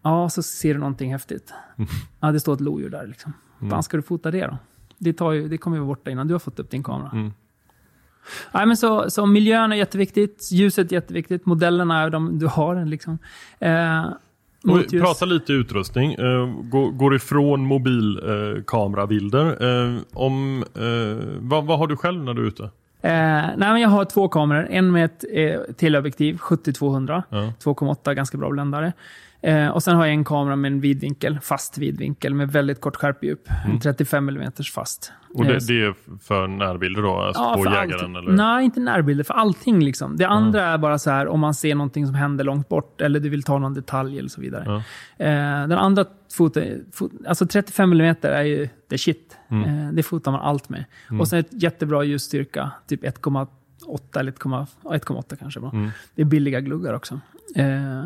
[SPEAKER 4] Ja, så ser du någonting häftigt. <laughs> Ja, det står ett lodjur där. Liksom. Hur fan ska du fota det då? Det, tar ju, det kommer ju vara borta innan du har fått upp din kamera. Nej, men så, så miljön är jätteviktigt, ljuset är jätteviktigt, modellerna är de du har. Liksom. Eh, motljus.
[SPEAKER 2] pratar lite utrustning. Eh, går, går ifrån mobilkamerabilder. Eh, om, eh, vad, vad har du själv när du är ute?
[SPEAKER 4] Eh, nej, men jag har två kameror. En med ett eh, teleobjektiv, 70-200.
[SPEAKER 2] Ja.
[SPEAKER 4] 2,8, ganska bra bländare. Eh, och sen har jag en kamera med en vidvinkel, fast vidvinkel med väldigt kort skärpedjup. En 35 mm fast.
[SPEAKER 2] Och
[SPEAKER 4] Eh,
[SPEAKER 2] det, det är för närbilder då? Alltså
[SPEAKER 4] Ja,
[SPEAKER 2] på
[SPEAKER 4] för
[SPEAKER 2] jägaren?
[SPEAKER 4] allting.
[SPEAKER 2] Eller?
[SPEAKER 4] Nej, inte närbilder. För allting. Liksom. Det andra är bara så här om man ser någonting som händer långt bort eller du vill ta någon detalj eller så vidare.
[SPEAKER 2] Ja.
[SPEAKER 4] Eh, den andra foto, fot, alltså 35 mm är ju the shit.
[SPEAKER 2] Mm.
[SPEAKER 4] Eh, det fotar man allt med. Och sen ett jättebra ljusstyrka, typ 1,8 eller 1,8 ja, 1,8 kanske.
[SPEAKER 2] Mm.
[SPEAKER 4] Det är billiga gluggar också. Eh,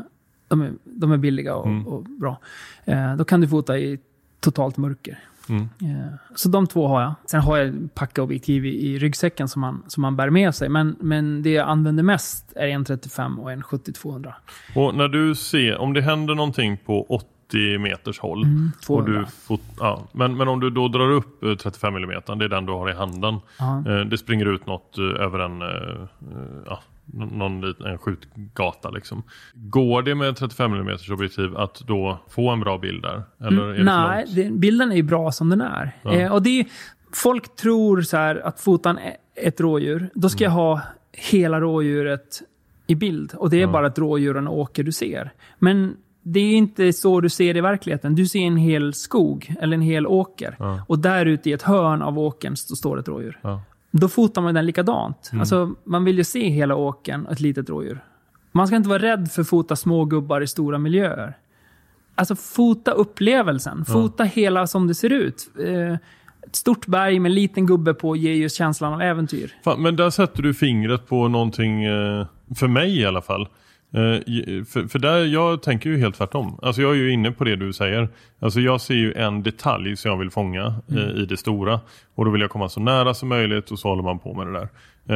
[SPEAKER 4] de, är, de är billiga och,
[SPEAKER 2] Mm.
[SPEAKER 4] och bra. Eh, då kan du fota i totalt mörker. Eh, Så de två har jag. Sen har jag packa-objektiv i, i ryggsäcken som man, som man bär med sig. Men, men det jag använder mest är en 35 och en 70-200.
[SPEAKER 2] Och när du ser, om det händer någonting på 80 meters håll.
[SPEAKER 4] Mm,
[SPEAKER 2] och
[SPEAKER 4] 200.
[SPEAKER 2] du fot, ja, men, men om du då drar upp eh, 35 mm, det är den du har i handen. Eh, Det springer ut något eh, över en, eh, eh, ja, någon liten, en skjutgata liksom. Går det med 35 mm objektiv att då få en bra bild där? Eller för
[SPEAKER 4] Nej, det, bilden är ju bra som den är.
[SPEAKER 2] Ja.
[SPEAKER 4] Eh, och det är, folk tror så här att fotan är ett rådjur, då ska jag ha hela rådjuret i bild. Och det är
[SPEAKER 2] Ja.
[SPEAKER 4] bara ett rådjur och en åker du ser. Men det är inte så du ser det i verkligheten. Du ser en hel skog, eller en hel åker.
[SPEAKER 2] Ja.
[SPEAKER 4] Och där ute i ett hörn av åkern så står ett rådjur.
[SPEAKER 2] Ja.
[SPEAKER 4] Då fotar man den likadant.
[SPEAKER 2] Mm.
[SPEAKER 4] Alltså, man vill ju se hela åkern och ett litet rådjur. Man ska inte vara rädd för att fota små gubbar i stora miljöer. Alltså fota upplevelsen. Fota hela som det ser ut. Eh, ett stort berg med en liten gubbe på ger ju känslan av äventyr.
[SPEAKER 2] Fan, men där sätter du fingret på någonting, eh, för mig i alla fall. Eh, För, för där, jag tänker ju helt tvärtom. Alltså jag är ju inne på det du säger. Alltså jag ser ju en detalj som jag vill fånga eh, i det stora. Och då vill jag komma så nära som möjligt och så håller man på med det där.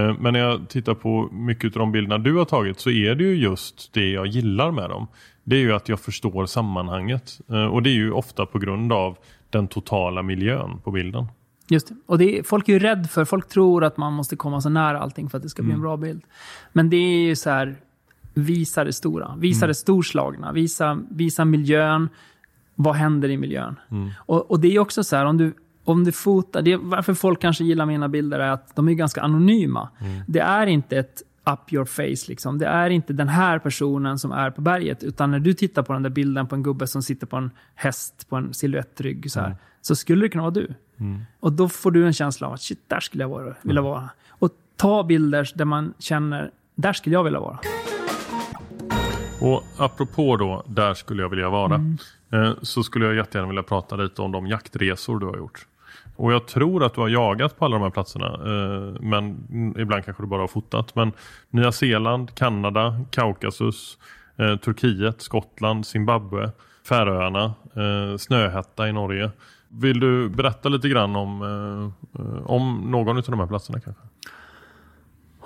[SPEAKER 2] Eh, Men när jag tittar på mycket av de bilderna du har tagit så är det ju just det jag gillar med dem. Det är ju att jag förstår sammanhanget. Och det är ju ofta på grund av den totala miljön på bilden.
[SPEAKER 4] Just det. Och det är, folk är ju rädd för, folk tror att man måste komma så nära allting för att det ska bli en bra bild. Men det är ju så här, visa det stora. Visa det storslagna. Visa, visa miljön. Vad händer i miljön? Och, och det är också så här, om du, om du fotar, det är, varför folk kanske gillar mina bilder är att de är ganska anonyma. Det är inte ett up your face liksom. Det är inte den här personen som är på berget. Utan när du tittar på den där bilden på en gubbe som sitter på en häst på en silhuettrygg så här. Så skulle det kunna vara du. Och då får du en känsla av att shit, där skulle jag vara, vilja vara. Och ta bilder där man känner, där skulle jag vilja vara.
[SPEAKER 2] Och apropå då, där skulle jag vilja vara. Eh, så skulle jag jättegärna vilja prata lite om de jaktresor du har gjort. Och jag tror att du har jagat på alla de här platserna. Eh, men mm, ibland kanske du bara har fotat. Men Nya Zeeland, Kanada, Kaukasus, eh, Turkiet, Skottland, Zimbabwe, Färöarna, Snöhätta i Norge. Vill du berätta lite grann om, om någon av de här platserna kanske?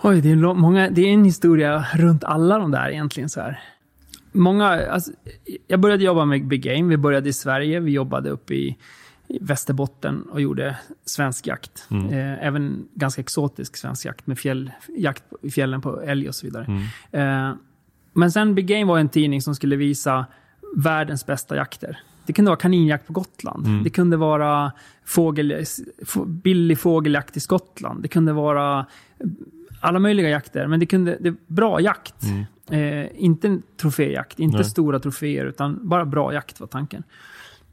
[SPEAKER 4] Oj, det är, många, det är en historia runt alla de där egentligen. så här. Många, alltså, jag började jobba med Big Game. Vi började i Sverige. Vi jobbade uppe i, Västerbotten och gjorde svensk jakt. Eh, även ganska exotisk svensk jakt med fjäll, jakt i fjällen på älg och så vidare. Eh, men sen Big Game var en tidning som skulle visa världens bästa jakter. Det kunde vara kaninjakt på Gotland. Det kunde vara fågel, billig fågeljakt i Skottland. Det kunde vara alla möjliga jakter, men det kunde det, bra jakt. Eh, inte en troféjakt, inte
[SPEAKER 2] Nej.
[SPEAKER 4] stora troféer, utan bara bra jakt var tanken.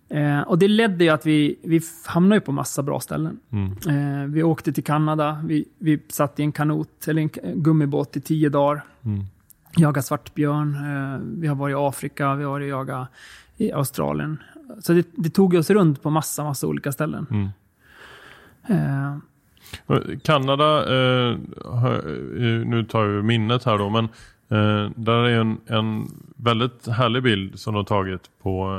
[SPEAKER 4] Eh, och det ledde ju att vi, vi hamnade på massa bra ställen. Eh, vi åkte till Kanada, vi, vi satt i en kanot, eller en gummibåt i tio dagar. Jagade svartbjörn, eh, vi har varit i Afrika, vi har varit och jagat i Australien. Så det, det tog oss runt på massa, massa olika ställen. Eh,
[SPEAKER 2] Kanada, eh, eh, nu tar jag minnet här då, men eh, där är en, en väldigt härlig bild som du har tagit på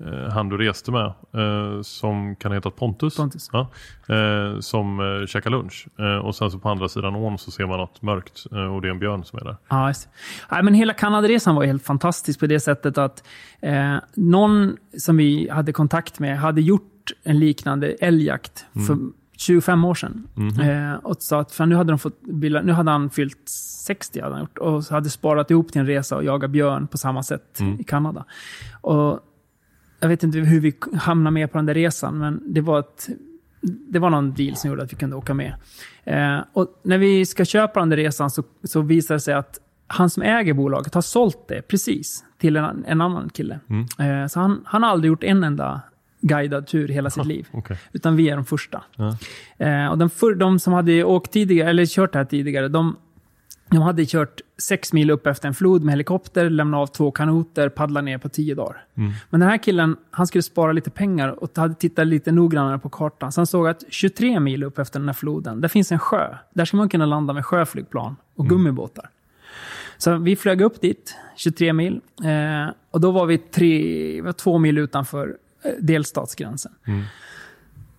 [SPEAKER 2] eh, han du reste med, eh, som kan heta Pontus.
[SPEAKER 4] Pontus.
[SPEAKER 2] Ja, eh, som eh, käkar lunch. Eh, och sen så på andra sidan ån så ser man något mörkt eh, och det är en björn som är där.
[SPEAKER 4] Ja, just. Nej, men hela Kanadaresan var helt fantastisk på det sättet att eh, någon som vi hade kontakt med hade gjort en liknande älgjakt för 25 år sedan. Eh, och sa att för nu, hade de fått bilda, nu hade han fyllt 60 hade han gjort, och så hade sparat ihop till en resa och jaga björn på samma sätt i Kanada. Och jag vet inte hur vi hamnade med på den där resan, men det var, ett, det var någon deal som gjorde att vi kunde åka med. Eh, och när vi ska köpa den där resan så, så visar det sig att han som äger bolaget har sålt det precis till en, en annan kille. Eh, så han, han har aldrig gjort en enda guidad tur hela sitt liv.
[SPEAKER 2] Okej.
[SPEAKER 4] Utan vi är de första.
[SPEAKER 2] Ja.
[SPEAKER 4] Eh, och den för, de som hade åkt tidigare, eller kört det här tidigare, de, de hade kört sex mil upp efter en flod med helikopter, lämnat av två kanoter, paddla ner på tio dagar. Men den här killen, han skulle spara lite pengar och hade tittat lite noggrannare på kartan. Så han såg att 23 mil upp efter den här floden, där finns en sjö. Där ska man kunna landa med sjöflygplan och gummibåtar. Så vi flög upp dit, 23 mil. Eh, och då var vi, tre, var två mil utanför eh, delstatsgränsen.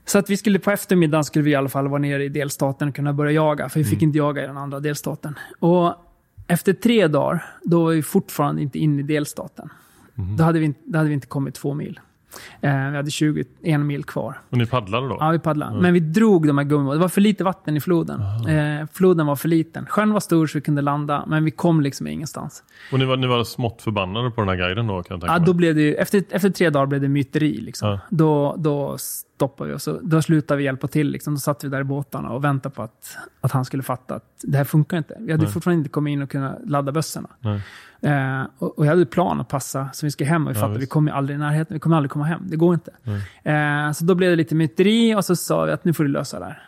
[SPEAKER 4] Så att vi skulle på eftermiddagen skulle vi i alla fall vara nere i delstaten och kunna börja jaga. För vi fick inte jaga i den andra delstaten. Och efter tre dagar, då var vi fortfarande inte inne i delstaten. Då, hade vi, då hade vi inte kommit två mil. Eh, vi hade 21 mil kvar.
[SPEAKER 2] Och ni paddlade då?
[SPEAKER 4] Ja, vi paddlade. Men vi drog de här gummibåtarna. Det var för lite vatten i floden. Eh, floden var för liten. Sjön var stor så vi kunde landa, men vi kom liksom ingenstans.
[SPEAKER 2] Och ni var, ni var smått förbannade på den här guiden då kan jag tänka
[SPEAKER 4] Ja,
[SPEAKER 2] mig.
[SPEAKER 4] då blev det, ju- efter, efter tre dagar blev det myteri. Liksom.
[SPEAKER 2] Ja.
[SPEAKER 4] Då, då stoppade vi och så, då slutade vi hjälpa till. Liksom. Då satt vi där i båtarna och väntade på att, att han skulle fatta att det här funkar inte. Vi hade
[SPEAKER 2] Nej.
[SPEAKER 4] fortfarande inte kommit in och kunnat ladda bössorna. Eh, och, och jag hade plan att passa, så vi ska hem och vi
[SPEAKER 2] Ja,
[SPEAKER 4] fattade att vi kommer aldrig i närheten. Vi kommer aldrig komma hem. Det går inte. Eh, så då blev det lite myteri och så sa vi att nu får du lösa det här.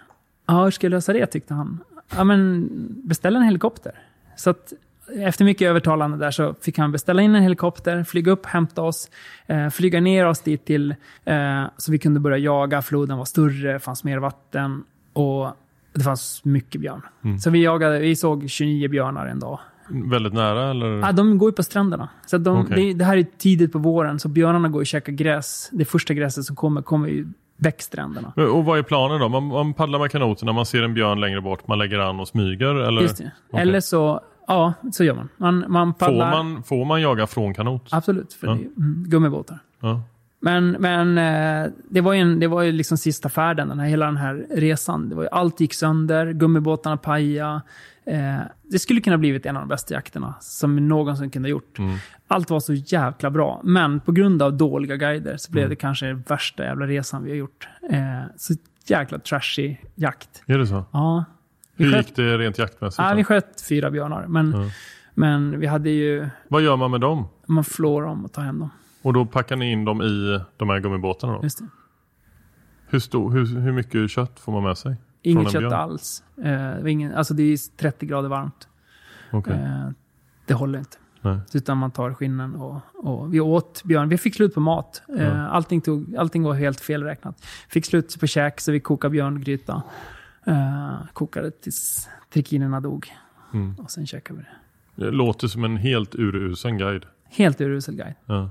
[SPEAKER 4] Ja, hur ska jag lösa det, tyckte han. Ja, men beställ en helikopter. Så att efter mycket övertalande där så fick han beställa in en helikopter, flyga upp, hämta oss, eh, flyga ner oss dit till eh, så vi kunde börja jaga. Floden var större, fanns mer vatten och det fanns mycket björn. Så vi jagade, vi såg 29 björnar en dag.
[SPEAKER 2] Väldigt nära eller?
[SPEAKER 4] Ja, de går ju på stränderna. Så de,
[SPEAKER 2] Okej.
[SPEAKER 4] det, det här är tidigt på våren, så björnarna går och käkar gräs. Det första gräset som kommer, kommer ju bäckstränderna.
[SPEAKER 2] Och vad är planen då? Man, man paddlar med kanoterna, man ser en björn längre bort, man lägger an och smyger? Eller?
[SPEAKER 4] Just det.
[SPEAKER 2] Okej.
[SPEAKER 4] Eller så, ja, så gör man. Man, man
[SPEAKER 2] Får,
[SPEAKER 4] paddlar.
[SPEAKER 2] man, får man jaga från kanot?
[SPEAKER 4] Absolut, för
[SPEAKER 2] Ja.
[SPEAKER 4] det är mm, gummibåtar.
[SPEAKER 2] Ja.
[SPEAKER 4] Men, men eh, det var ju, en, det var ju liksom sista färden, den här, hela den här resan. Det var ju, allt gick sönder, gummibåtarna pajade. Eh, det skulle kunna blivit en av de bästa jakterna som någonsin kunde ha gjort.
[SPEAKER 2] Mm.
[SPEAKER 4] Allt var så jäkla bra, men på grund av dåliga guider så blev
[SPEAKER 2] Mm.
[SPEAKER 4] det kanske den värsta jävla resan vi har gjort. Eh, så jäkla trashy jakt.
[SPEAKER 2] Är det så?
[SPEAKER 4] Ja. Vi
[SPEAKER 2] Hur
[SPEAKER 4] sköt,
[SPEAKER 2] gick det rent jaktmässigt?
[SPEAKER 4] ja, vi sköt fyra björnar, men,
[SPEAKER 2] Ja.
[SPEAKER 4] men vi hade ju...
[SPEAKER 2] Vad gör man med dem?
[SPEAKER 4] Man flår dem och tar hem dem.
[SPEAKER 2] Och då packar ni in dem i de här gummibåtarna då?
[SPEAKER 4] Just det.
[SPEAKER 2] Hur, stor, hur, hur mycket kött får man med sig?
[SPEAKER 4] Inget kött alls. Eh, ingen, alltså det är 30 grader varmt.
[SPEAKER 2] Okej.
[SPEAKER 4] Eh, det håller inte.
[SPEAKER 2] Nej.
[SPEAKER 4] Utan man tar skinnen och, och vi åt björn. Vi fick slut på mat. Eh, allting, tog, allting var helt felräknat. Fick slut på käk så vi kokade björngryta. Eh, kokade tills trikinerna dog.
[SPEAKER 2] Mm.
[SPEAKER 4] Och sen käkade vi det.
[SPEAKER 2] Det låter som en helt urusel guide.
[SPEAKER 4] Helt urusel guide.
[SPEAKER 2] Ja.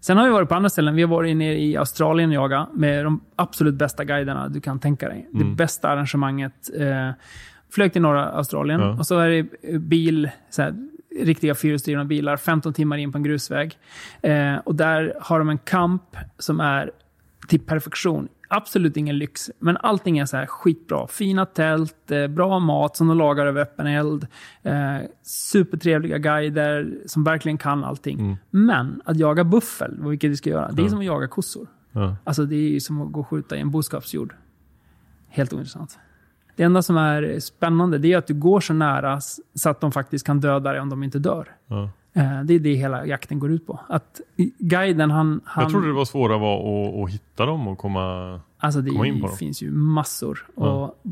[SPEAKER 4] Sen har vi varit på andra ställen. Vi har varit nere i Australien och jagat med de absolut bästa guiderna du kan tänka dig. Det
[SPEAKER 2] Mm.
[SPEAKER 4] bästa arrangemanget. Eh, flög till norra Australien
[SPEAKER 2] Ja.
[SPEAKER 4] och så är det eh, bil, så här, riktiga fyrhjulsdrivna bilar, 15 timmar in på en grusväg. Eh, och där har de en kamp som är till perfektion. Absolut ingen lyx, men allting är så här skitbra. Fina tält, eh, bra mat som de lagar över öppen eld. Eh, supertrevliga guider som verkligen kan allting.
[SPEAKER 2] Mm.
[SPEAKER 4] Men att jaga buffel, vilket vi ska göra, det är
[SPEAKER 2] Ja.
[SPEAKER 4] som att jaga kossor.
[SPEAKER 2] Ja.
[SPEAKER 4] Alltså det är som att gå och skjuta i en boskapsjord. Helt ointressant. Det enda som är spännande det är att du går så nära så att de faktiskt kan döda dig om de inte dör.
[SPEAKER 2] Ja.
[SPEAKER 4] Eh, Det är det hela jakten går ut på. Att guiden, han... han
[SPEAKER 2] Jag trodde det var svåra var att, att hitta dem och komma...
[SPEAKER 4] alltså det
[SPEAKER 2] komma in på dem.
[SPEAKER 4] finns ju massor.
[SPEAKER 2] Ja.
[SPEAKER 4] Och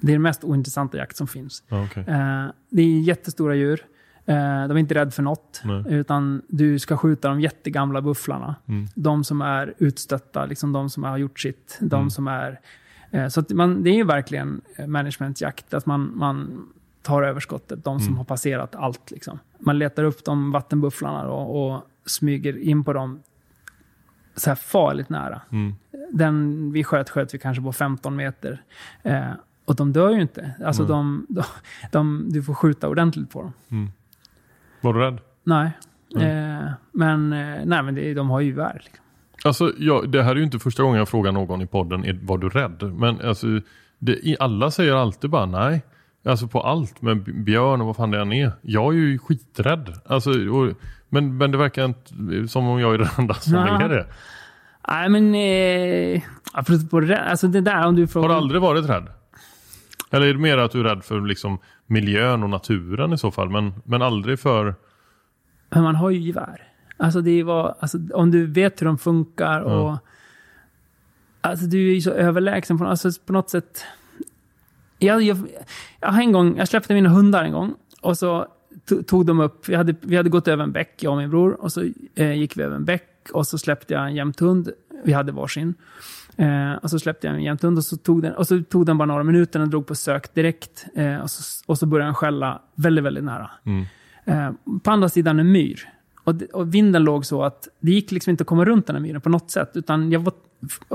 [SPEAKER 4] det är den mest ointressanta jakt som finns.
[SPEAKER 2] Ja, okej.
[SPEAKER 4] Eh, Det är jättestora djur. Eh, De är inte rädda för något.
[SPEAKER 2] Nej.
[SPEAKER 4] Utan du ska skjuta de jättegamla bufflarna.
[SPEAKER 2] Mm.
[SPEAKER 4] De som är utstötta, liksom de som har gjort sitt. De
[SPEAKER 2] Mm.
[SPEAKER 4] som är... Så man, det är ju verkligen managementjakt. Att man, man tar överskottet, de som
[SPEAKER 2] Mm.
[SPEAKER 4] har passerat allt. Liksom. Man letar upp de vattenbufflarna och, och smyger in på dem så här farligt nära.
[SPEAKER 2] Mm.
[SPEAKER 4] Den vi sköt, sköt vi kanske på 15 meter. Eh, och de dör ju inte. Alltså
[SPEAKER 2] Nej.
[SPEAKER 4] de, de, de, du får skjuta ordentligt på dem.
[SPEAKER 2] Var du rädd?
[SPEAKER 4] Nej.
[SPEAKER 2] Nej.
[SPEAKER 4] Eh, men eh, nej, men det, de har ju gevär. Liksom.
[SPEAKER 2] Alltså, jag, det här är ju inte första gången jag frågar någon i podden, är, var du rädd? Men alltså, det, alla säger alltid bara nej. Alltså på allt med björn och vad fan det än är. Jag är ju skiträdd. Alltså, och, men, men det verkar inte som om jag är den enda som
[SPEAKER 4] Ja.
[SPEAKER 2] är det.
[SPEAKER 4] Nej, men... Eh, alltså det där, om du
[SPEAKER 2] Har
[SPEAKER 4] frågar...
[SPEAKER 2] du aldrig varit rädd? Eller är det mer att du är rädd för liksom, miljön och naturen i så fall? Men, men aldrig för...
[SPEAKER 4] Men man har ju gevär. Alltså det var, alltså, om du vet hur de funkar och...
[SPEAKER 2] Ja.
[SPEAKER 4] Alltså du är ju så överlägsen på, alltså, på något sätt. Jag, jag, jag, har en gång, jag släppte mina hundar en gång och så to- tog de upp, vi hade, vi hade gått över en bäck, jag och min bror, och så eh, gick vi över en bäck och så släppte jag en jämthund. Vi hade varsin. Eh, och så släppte jag en jämthund och så tog den, och så tog den bara några minuter och drog på sök direkt. Eh, och, så, och så började den skälla väldigt, väldigt nära.
[SPEAKER 2] Mm.
[SPEAKER 4] Eh, på andra sidan en myr. Och, det, och vinden låg så att det gick liksom inte att komma runt den här myren på något sätt. Utan jag var,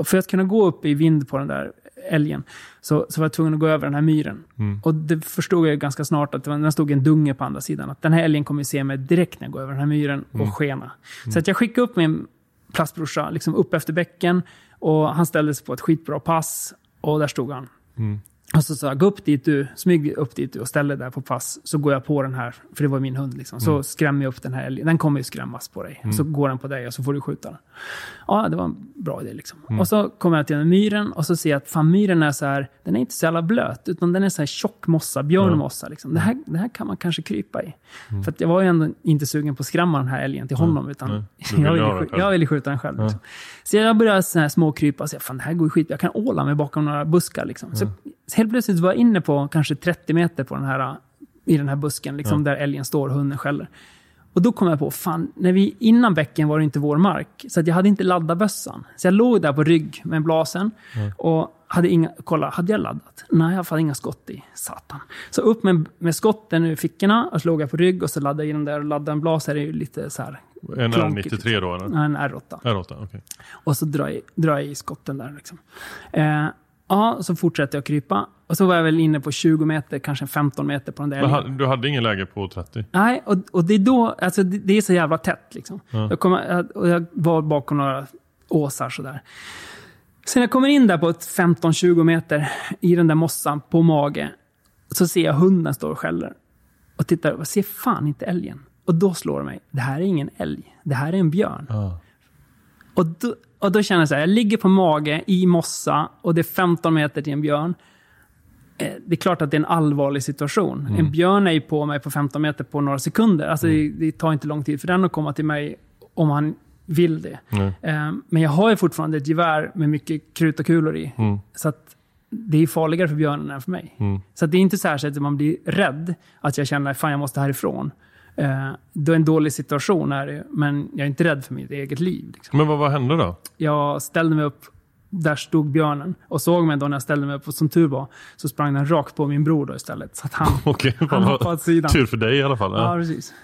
[SPEAKER 4] för att kunna gå upp i vind på den där älgen så, så var jag tvungen att gå över den här myren.
[SPEAKER 2] Mm.
[SPEAKER 4] Och det förstod jag ju ganska snart att det var, den stod en dunge på andra sidan. Att den här älgen kommer se mig direkt när jag går över den här myren och
[SPEAKER 2] Mm.
[SPEAKER 4] skena. Så att jag skickade upp min plastbrorsa liksom upp efter bäcken och han ställde sig på ett skitbra pass och där stod han.
[SPEAKER 2] Mm.
[SPEAKER 4] Och så sa jag, gå upp dit du, smyg upp dit du och ställ dig där på pass. Så går jag på den här, för det var min hund liksom. Så skrämmer jag upp den här älgen. Den kommer ju skrämmas på dig. Så går den på dig och så får du skjuta den. Ja, det var en bra idé liksom. Och så kommer jag till den myren och så ser jag att fan myren är så här, den är inte så jävla blöt. Utan den är så här tjock mossa, björnmossa liksom. Det här, det här kan man kanske krypa i. För att jag var ju ändå inte sugen på att skrämma den här älgen till honom. Utan <laughs> jag, ville, jag ville skjuta den själv. Liksom. Så jag började så här småkrypa och säga, fan det här går ju skit. Jag kan åla mig bakom några buskar. Liksom. Så helt plötsligt var jag inne på kanske 30 meter på den här, i den här busken, liksom, där älgen står och hunden skäller. Och då kom jag på, fan, när vi, innan bäcken var det inte vår mark. Så att jag hade inte laddat bössan. Så jag låg där på rygg med blasen och hade inga, kolla, hade jag laddat? Nej, jag hade inga skott i. Satan. Så upp med, med skotten ur fickorna och så låg jag på rygg och så laddade jag i den där och laddade en blas. Är det ju lite så här,
[SPEAKER 2] En
[SPEAKER 4] Klonkigt.
[SPEAKER 2] R93 då eller?
[SPEAKER 4] ja, en R8.
[SPEAKER 2] R8, okej.
[SPEAKER 4] Och så drar jag, drar jag i skotten där. Liksom. Eh, ja, så fortsätter jag krypa. Och så var jag väl inne på 20 meter, kanske 15 meter på den där
[SPEAKER 2] ha- du hade ingen läge på 30?
[SPEAKER 4] Nej, och, och det är då, alltså det, det är så jävla tätt liksom.
[SPEAKER 2] Ja.
[SPEAKER 4] Jag, jag, och jag var bakom några åsar sådär. Sen jag kommer in där på ett 15-20 meter i den där mossan på mage. Så ser jag hunden stå och skäller. Och tittar och ser fan inte älgen. Och då slår det mig, det här är ingen älg. Det här är en björn.
[SPEAKER 2] Ja.
[SPEAKER 4] Och då, och då känner jag så här, jag ligger på mage i mossa och det är 15 meter till en björn. Eh, Det är klart att det är en allvarlig situation.
[SPEAKER 2] Mm.
[SPEAKER 4] En björn är ju på mig på 15 meter på några sekunder. Alltså
[SPEAKER 2] Mm.
[SPEAKER 4] det, det tar inte lång tid för den att komma till mig om han vill det. Eh, Men jag har ju fortfarande ett gevär med mycket krut och kulor i.
[SPEAKER 2] Mm.
[SPEAKER 4] Så att det är farligare för björnen än för mig.
[SPEAKER 2] Mm.
[SPEAKER 4] Så det är inte särskilt att man blir rädd, att jag känner att fan jag måste härifrån. Eh, då är en dålig situation, är det, men jag är inte rädd för mitt eget liv. Liksom.
[SPEAKER 2] Men vad, vad hände då?
[SPEAKER 4] Jag ställde mig upp, där stod björnen och såg mig då när jag ställde mig upp. Och som tur var så sprang den rakt på min bror då istället. Så att han, <laughs>
[SPEAKER 2] Okej,
[SPEAKER 4] han hoppade åt sidan.
[SPEAKER 2] tur för dig i alla fall.
[SPEAKER 4] Ja,
[SPEAKER 2] Ja.
[SPEAKER 4] precis.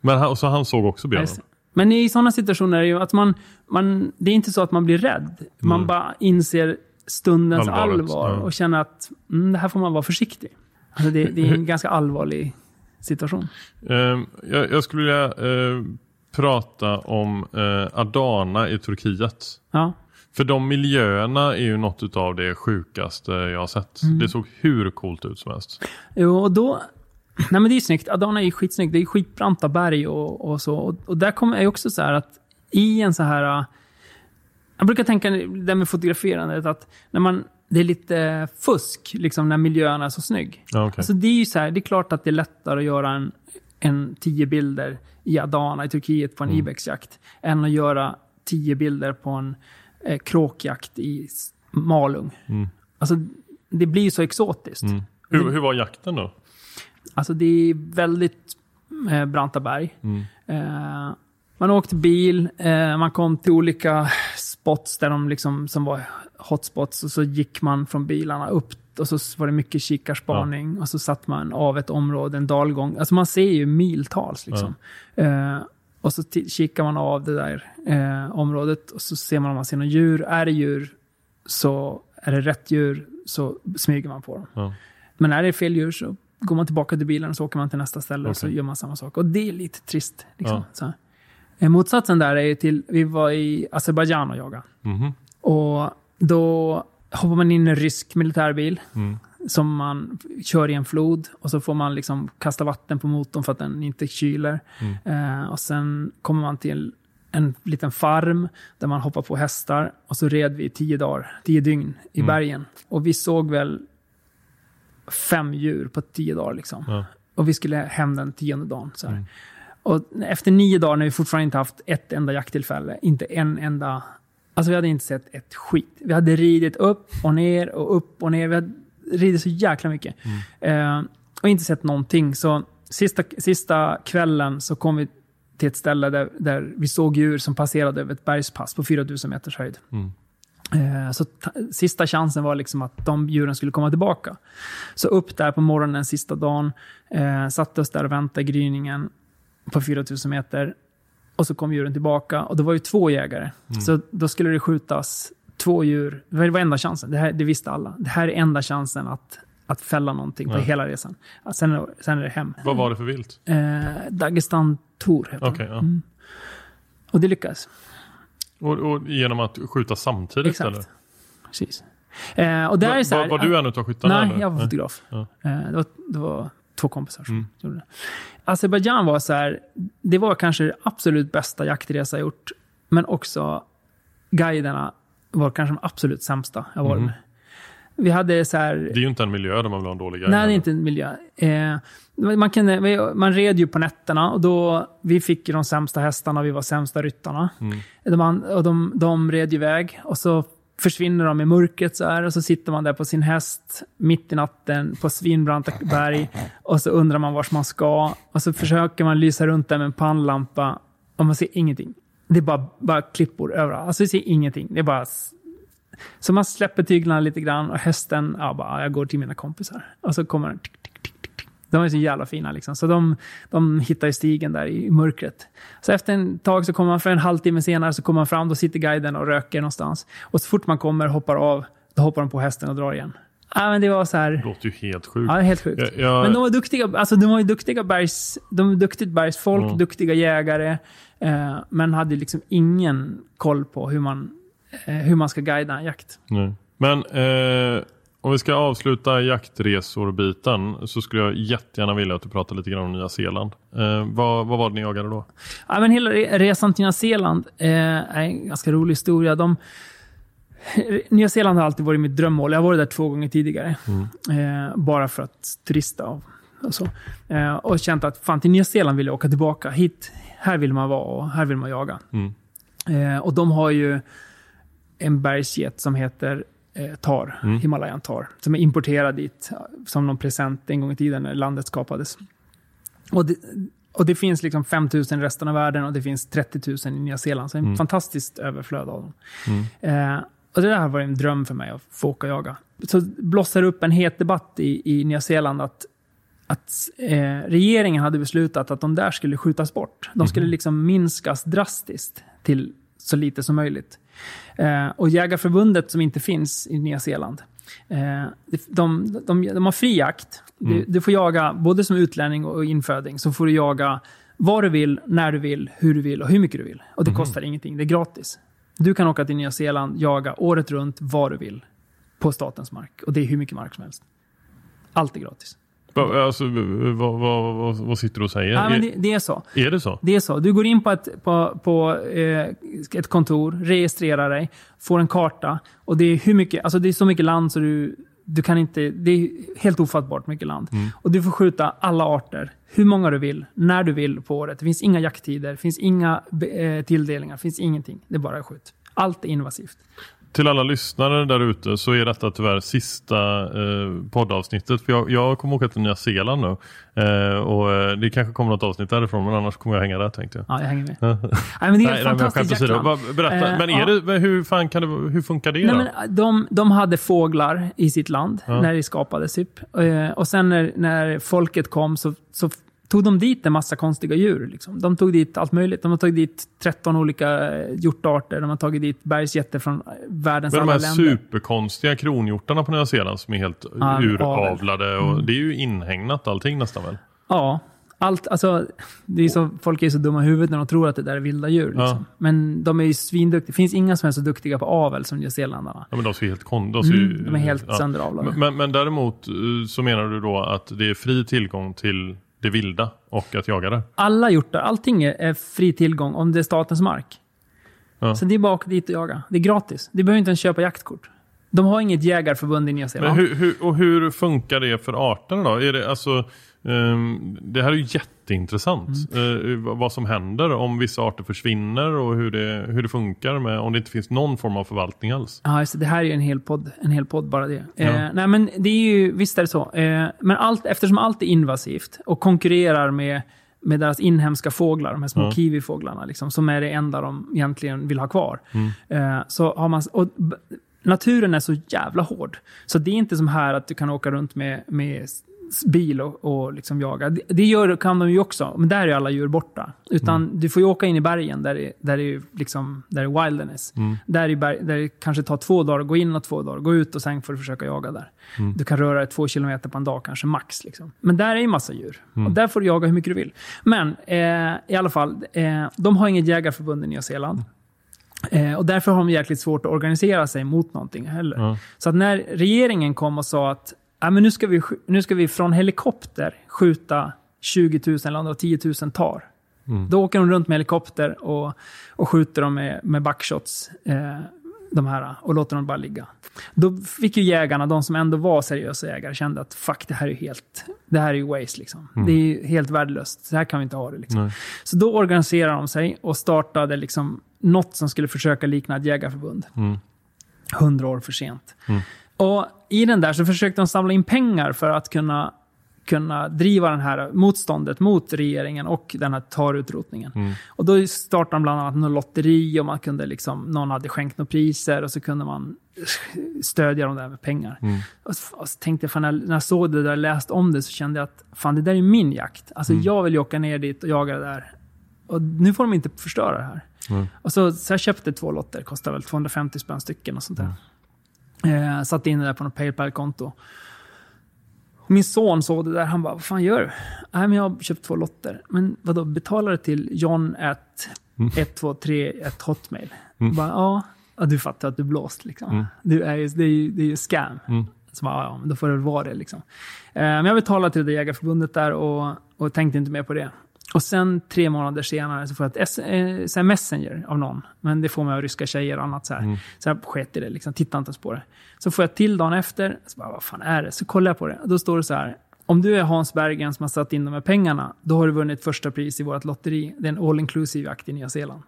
[SPEAKER 2] Men han, så han såg också björnen?
[SPEAKER 4] Det. Men i sådana situationer är det ju att man, man, det är inte så att man blir rädd. Man
[SPEAKER 2] Mm.
[SPEAKER 4] bara inser stundens
[SPEAKER 2] Allvaret,
[SPEAKER 4] allvar
[SPEAKER 2] ja.
[SPEAKER 4] och känner att mm, det här får man vara försiktig. Alltså det, det är en ganska allvarlig situation.
[SPEAKER 2] Ehm, jag, skulle vilja eh, prata om eh, Adana i Turkiet.
[SPEAKER 4] Ja.
[SPEAKER 2] För de miljöerna är ju något av det sjukaste jag har sett.
[SPEAKER 4] Mm.
[SPEAKER 2] Det såg hur coolt ut som helst.
[SPEAKER 4] Jo, och då... <clears throat> Nej men det är snyggt. Adana är ju skitsnyggt. Det är skitbranta berg och, och så. Och, och där kommer jag också så här att i en så här... äh, Jag brukar tänka det med fotograferandet att när man... Det är lite fusk liksom när miljön är så snygg.
[SPEAKER 2] Okej.
[SPEAKER 4] Alltså det är ju så här, det är klart att det är lättare att göra en, en tio bilder i Adana i Turkiet på en
[SPEAKER 2] Mm.
[SPEAKER 4] ibex-jakt än att göra tio bilder på en eh, kråkjakt i Malung.
[SPEAKER 2] Mm.
[SPEAKER 4] Alltså det blir ju så exotiskt.
[SPEAKER 2] Mm. Hur, hur var jakten då?
[SPEAKER 4] Alltså det är väldigt eh, branta berg.
[SPEAKER 2] Mm.
[SPEAKER 4] Eh, man åkte bil, eh, man kom till olika spots där de liksom, som var hotspots och så gick man från bilarna upp och så var det mycket kikarspaning och så satt man av ett område, en dalgång. Alltså man ser ju miltals liksom. Eh, och så kikar man av det där eh, området och så ser man om man ser några djur. Är det djur så är det rätt djur så smyger man på dem.
[SPEAKER 2] Ja.
[SPEAKER 4] Men är det fel djur så går man tillbaka till bilen och så åker man till nästa ställe och så gör man samma sak. Och det är lite trist. Liksom. Eh, Motsatsen där är ju till, vi var i Azerbajdzjan och jagade.
[SPEAKER 2] Mhm.
[SPEAKER 4] Och då hoppar man in i en rysk militärbil
[SPEAKER 2] Mm.
[SPEAKER 4] som man kör i en flod och så får man liksom kasta vatten på motorn för att den inte kyler.
[SPEAKER 2] Mm.
[SPEAKER 4] Eh, och sen kommer man till en liten farm där man hoppar på hästar och så red vi i tio dagar, tio dygn i
[SPEAKER 2] Mm.
[SPEAKER 4] bergen. Och vi såg väl fem djur på tio dagar liksom.
[SPEAKER 2] Ja.
[SPEAKER 4] Och vi skulle hem den tionde dagen. Så.
[SPEAKER 2] Mm.
[SPEAKER 4] Och efter nio dagar när vi fortfarande inte haft ett enda jakttillfälle, inte en enda... Alltså vi hade inte sett ett skit. Vi hade ridit upp och ner och upp och ner. Vi hade ridit så jäkla mycket. Eh, och inte sett någonting. Så sista, sista kvällen så kom vi till ett ställe där, där vi såg djur som passerade över ett bergspass på 4000 meters höjd.
[SPEAKER 2] Mm.
[SPEAKER 4] Eh, Så ta- sista chansen var liksom att de djuren skulle komma tillbaka. Så upp där på morgonen sista dagen, eh, satte oss där och väntade gryningen på 4000 meter. Och så kom djuren tillbaka och det var ju två jägare. Så då skulle det skjutas två djur. Det var enda chansen. Det, här, det visste alla. Det här är enda chansen att, att fälla någonting på
[SPEAKER 2] Ja.
[SPEAKER 4] hela resan. Sen, är- sen är det hem.
[SPEAKER 2] Vad var det för vilt?
[SPEAKER 4] Eh, Dagestan Tor heter den.
[SPEAKER 2] ja.
[SPEAKER 4] Mm. Och det lyckades.
[SPEAKER 2] Och, och genom att skjuta samtidigt
[SPEAKER 4] Exakt.
[SPEAKER 2] eller?
[SPEAKER 4] Precis. Eh, och där är så här,
[SPEAKER 2] var, var du en utav skyttarna?
[SPEAKER 4] Nej,
[SPEAKER 2] eller?
[SPEAKER 4] jag var fotograf.
[SPEAKER 2] Ja.
[SPEAKER 4] Eh, det, var, det var två kompisar som
[SPEAKER 2] Mm.
[SPEAKER 4] gjorde det. Azerbajdzjan var så här, det var kanske det absolut bästa jaktresa jag gjort. Men också guiderna var kanske de absolut sämsta jag varit
[SPEAKER 2] Mhm.
[SPEAKER 4] med. Vi hade så här...
[SPEAKER 2] Det är ju inte en miljö där man vill ha en dålig guide.
[SPEAKER 4] Nej, det är inte en miljö. Eh, man, kunde, man red ju på nätterna och då, vi fick ju de sämsta hästarna, vi var sämsta ryttarna.
[SPEAKER 2] Mm.
[SPEAKER 4] De, och de, de red ju iväg och så försvinner de i mörkret så här och så sitter man där på sin häst mitt i natten på svinbranta berg och så undrar man vart man ska och så försöker man lysa runt där med en pannlampa och man ser ingenting. Det är bara, bara klippor överallt. Alltså vi ser ingenting. Det är bara... Så man släpper tyglarna lite grann och hästen, ja, bara, jag går till mina kompisar. Och så kommer den... Tick, tick, tick, tick, tick. De är så jävla fina liksom. Så de, de hittar ju stigen där i mörkret. Så efter en tag så kommer man, för en halvtimme senare, så kommer man fram, då sitter guiden och röker någonstans. Och så fort man kommer hoppar av, då hoppar de på hästen och drar igen. Ja, men det var så här...
[SPEAKER 2] Det låter ju helt sjukt.
[SPEAKER 4] Ja, helt sjukt.
[SPEAKER 2] Jag- jag-
[SPEAKER 4] Men de var duktiga, alltså de var ju duktiga bergs, de var duktigt bergsfolk,
[SPEAKER 2] Mm.
[SPEAKER 4] duktiga jägare. Eh, men hade liksom ingen koll på hur man, eh, hur man ska guida en jakt.
[SPEAKER 2] Nej. Men eh, om vi ska avsluta jaktresor-biten så skulle jag jättegärna vilja att du pratar lite grann om Nya Zeeland. Eh, vad, vad var det ni jagade då?
[SPEAKER 4] Ja, men hela re- resan till Nya Zeeland eh, är en ganska rolig historia. De, Nya Zeeland har alltid varit mitt drömmål. Jag har varit där två gånger tidigare. Eh, bara för att turista och, och så. Eh, och känt att fan, till Nya Zeeland vill jag åka tillbaka. Hit, här vill man vara och här vill man jaga.
[SPEAKER 2] Mm.
[SPEAKER 4] Eh, och de har ju en bergsget som heter Tar,
[SPEAKER 2] Mm.
[SPEAKER 4] Himalayan Tar, som är importerad dit som någon present en gång i tiden när landet skapades. Och det, och det finns liksom 5 000 i resten av världen och det finns 30 000 i Nya Zeeland. Så det är ett
[SPEAKER 2] Mm.
[SPEAKER 4] fantastiskt överflöd av dem.
[SPEAKER 2] Mm.
[SPEAKER 4] Eh, och det där har varit en dröm för mig att få åka och jaga. Så blossar upp en het debatt i, i Nya Zeeland att, att eh, regeringen hade beslutat att de där skulle skjutas bort. De skulle liksom minskas drastiskt till så lite som möjligt. Eh, och Jägarförbundet som inte finns i Nya Zeeland, eh, de, de, de, har fri jakt. Du,
[SPEAKER 2] Mm.
[SPEAKER 4] du får jaga, både som utlänning och inföding, så får du jaga vad du vill, när du vill, hur du vill och hur mycket du vill. Och det
[SPEAKER 2] Mhm.
[SPEAKER 4] kostar ingenting, det är gratis. Du kan åka till Nya Zeeland, jaga året runt, vad du vill. På statens mark. Och det är hur mycket mark som helst. Allt är gratis.
[SPEAKER 2] Alltså, vad, vad, vad, vad sitter du och säger?
[SPEAKER 4] Ja, det, det är så.
[SPEAKER 2] är det så?
[SPEAKER 4] Det är så. Du går in på ett, på, på, eh, ett kontor, registrerar dig, får en karta. Och det är, hur mycket, alltså det är så mycket land så du, du kan inte... Det är helt ofattbart mycket land.
[SPEAKER 2] Mm.
[SPEAKER 4] Och du får skjuta alla arter, hur många du vill, när du vill på året. Det finns inga jakttider, det finns inga eh, tilldelningar, det finns ingenting. Det är bara skjut. Allt är invasivt.
[SPEAKER 2] Till alla lyssnare där ute så är detta tyvärr sista eh, poddavsnittet. För jag, jag kommer åka till Nya Zeeland nu. Eh, och eh, det kanske kommer något avsnitt därifrån men annars kommer jag hänga där tänkte jag.
[SPEAKER 4] Ja, jag hänger med.
[SPEAKER 2] nej, <laughs>
[SPEAKER 4] Nej, men det är
[SPEAKER 2] nej, men
[SPEAKER 4] fantastiskt jaktland.
[SPEAKER 2] Vad- Berätta,
[SPEAKER 4] Eh,
[SPEAKER 2] men är
[SPEAKER 4] ja.
[SPEAKER 2] det, men hur fan kan det, hur funkar det
[SPEAKER 4] Nej,
[SPEAKER 2] då?
[SPEAKER 4] men de, de hade fåglar i sitt land
[SPEAKER 2] Ja.
[SPEAKER 4] när det skapades. Typ. Eh, Och sen när, när folket kom så, så tog de dit en massa konstiga djur. Liksom. De tog dit allt möjligt. De har tagit dit 13 olika eh, hjortarter. De har tagit dit bergsgetter från eh, världens
[SPEAKER 2] Men de
[SPEAKER 4] alla
[SPEAKER 2] här
[SPEAKER 4] länder.
[SPEAKER 2] superkonstiga kronhjortarna på Nya Zeeland som är helt
[SPEAKER 4] Ja,
[SPEAKER 2] uravlade. Och
[SPEAKER 4] Mm.
[SPEAKER 2] Det är ju inhägnat allting nästan väl?
[SPEAKER 4] Ja. Allt, alltså, det är så, folk är så dumma i huvudet när de tror att det där är vilda djur. Liksom.
[SPEAKER 2] Ja.
[SPEAKER 4] Men de är ju svinduktiga. Det finns inga som är så duktiga på avel som nyzeeländarna.
[SPEAKER 2] Ja, men de ser helt kon... De, ser ju,
[SPEAKER 4] Mm, de är helt
[SPEAKER 2] ja.
[SPEAKER 4] sönderavlade.
[SPEAKER 2] Men, men däremot eh, så menar du då att det är fri tillgång till det vilda och att jaga det?
[SPEAKER 4] Alla hjortar, allting är, fri tillgång om det är statens mark.
[SPEAKER 2] Ja.
[SPEAKER 4] Så det är bara att åka dit och jaga. Det är gratis. Du behöver inte ens köpa jaktkort. De har inget jägarförbund i Nya
[SPEAKER 2] Men
[SPEAKER 4] Zeeland.
[SPEAKER 2] hur, hur, och hur funkar det för arterna då? Är det, alltså, det här är ju jätteintressant.
[SPEAKER 4] Mm.
[SPEAKER 2] eh, vad- som händer om vissa arter försvinner och hur det, hur det funkar med om det inte finns någon form av förvaltning alls.
[SPEAKER 4] Ja, just det. det här är ju en hel podd, en hel podd bara det.
[SPEAKER 2] Ja.
[SPEAKER 4] Eh, nej, men det är ju, visst är det så. Eh, men allt, eftersom allt är invasivt och konkurrerar med, med deras inhemska fåglar, de här små
[SPEAKER 2] Ja.
[SPEAKER 4] kiwifåglarna, liksom, som är det enda de egentligen vill ha kvar.
[SPEAKER 2] Mm.
[SPEAKER 4] Eh, så har man, och naturen är så jävla hård. Så det är inte som här att du kan åka runt med, med bil och, och liksom jaga. Det, det gör, kan de ju också, men där är alla djur borta. Utan
[SPEAKER 2] Mm.
[SPEAKER 4] du får ju åka in i bergen där det, där det, är, liksom, där det är wilderness.
[SPEAKER 2] Mm.
[SPEAKER 4] Där, är berg, där det kanske tar två dagar att gå in och två dagar, gå ut och sen får du försöka jaga där.
[SPEAKER 2] Mm.
[SPEAKER 4] Du kan röra dig två kilometer på en dag, kanske max. Liksom. Men där är ju massa djur.
[SPEAKER 2] Mm.
[SPEAKER 4] Och där får du jaga hur mycket du vill. Men eh, i alla fall, eh, de har inget jägarförbund i Nya Zeeland. Eh, och därför har de jäkligt svårt att organisera sig mot någonting heller.
[SPEAKER 2] Ja.
[SPEAKER 4] Så att när regeringen kom och sa att "Ja, men nu, ska vi, nu ska vi från helikopter skjuta 20 000 eller om det var 10 000 tar.
[SPEAKER 2] Mm.
[SPEAKER 4] Då åker de runt med helikopter och, och skjuter dem med, med backshots. Eh, de här, och låter dem bara ligga. Då fick ju jägarna, de som ändå var seriösa jägare, kände att fuck, det här är ju helt, det här är ju waste liksom. Det är ju helt värdelöst. Så här kan vi inte ha det liksom. Så då organiserade de sig och startade liksom något som skulle försöka likna ett jägarförbund.
[SPEAKER 2] Mm.
[SPEAKER 4] Hundra år för sent.
[SPEAKER 2] Mm.
[SPEAKER 4] Och i den där så försökte de samla in pengar för att kunna, kunna driva det här motståndet mot regeringen och den här tarutrotningen.
[SPEAKER 2] Mm.
[SPEAKER 4] Och då startade de bland annat något lotteri och man kunde liksom, någon hade skänkt några priser och så kunde man stödja dem där med pengar.
[SPEAKER 2] Mm.
[SPEAKER 4] Och så, och så tänkte jag, fan, när, när jag såg det där och läste om det så kände jag att fan, det där är min jakt. Alltså
[SPEAKER 2] Mm.
[SPEAKER 4] jag vill ju åka ner dit och jaga det där. Och nu får de inte förstöra det här.
[SPEAKER 2] Mm.
[SPEAKER 4] Och så, så jag köpte två lotter, kostade väl 250 spänn stycken och sånt där. Eh, satte in det där på något Paypal-konto. Min son såg det där, han bara, vad fan gör du? Nej, men jag har köpt två lotter. Men vadå, betalar du till John at 1231 Hotmail?
[SPEAKER 2] Mm.
[SPEAKER 4] Bara, ja. ja, du fattar att du blåst liksom.
[SPEAKER 2] Mm.
[SPEAKER 4] Du är ju, det, är ju, det är ju scam.
[SPEAKER 2] Mm.
[SPEAKER 4] Så bara, ja, då får det väl vara det liksom. Eh, men jag betalade till det jägarförbundet där och, och tänkte inte mer på det. Och sen tre månader senare så får jag ett S- eh, så här messenger av någon. Men det får man av ryska tjejer och annat så här.
[SPEAKER 2] Mm.
[SPEAKER 4] Så jag sket i det, liksom, tittade inte ens på det. Så får jag till dagen efter, så bara, vad fan är det? Så kollar jag på det. Då står det så här. Om du är Hans Bergen som har satt in de här pengarna, då har du vunnit första pris i vårt lotteri. Det är en all inclusive jakt i Nya Zeeland.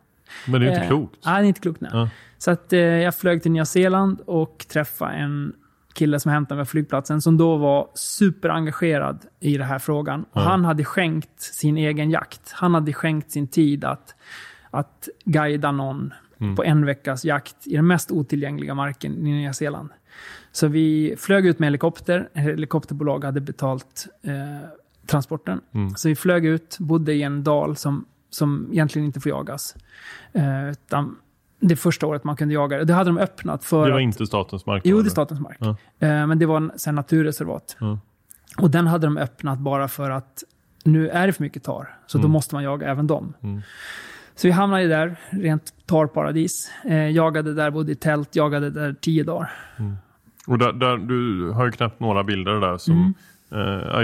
[SPEAKER 2] Men det är inte
[SPEAKER 4] Eh,
[SPEAKER 2] klokt.
[SPEAKER 4] Nej, det är inte klokt. Nej.
[SPEAKER 2] Ja.
[SPEAKER 4] Så att, eh, jag flög till Nya Zeeland och träffade en kille som hämtade mig på flygplatsen som då var superengagerad i den här frågan. Och
[SPEAKER 2] Ja.
[SPEAKER 4] Han hade skänkt sin egen jakt. Han hade skänkt sin tid att, att guida någon
[SPEAKER 2] Mm.
[SPEAKER 4] på en veckas jakt i den mest otillgängliga marken i Nya Zeeland. Så vi flög ut med helikopter. Helikopterbolag hade betalt eh, transporten.
[SPEAKER 2] Mm.
[SPEAKER 4] Så vi flög ut, bodde i en dal som, som egentligen inte får jagas. Eh, utan det första året man kunde jaga det. Det hade de öppnat för
[SPEAKER 2] Det var
[SPEAKER 4] att...
[SPEAKER 2] inte statens mark?
[SPEAKER 4] Jo, det är statens mark.
[SPEAKER 2] Ja.
[SPEAKER 4] Eh, men det var en sen naturreservat.
[SPEAKER 2] Ja.
[SPEAKER 4] Och den hade de öppnat bara för att nu är det för mycket tar. Så då
[SPEAKER 2] Mm.
[SPEAKER 4] måste man jaga även dem.
[SPEAKER 2] Mm.
[SPEAKER 4] Så vi hamnade där, rent tarparadis. Eh, jagade där, bodde i tält, jagade där tio dagar.
[SPEAKER 2] Och där, där, du har ju knäppt några bilder där som
[SPEAKER 4] Mm.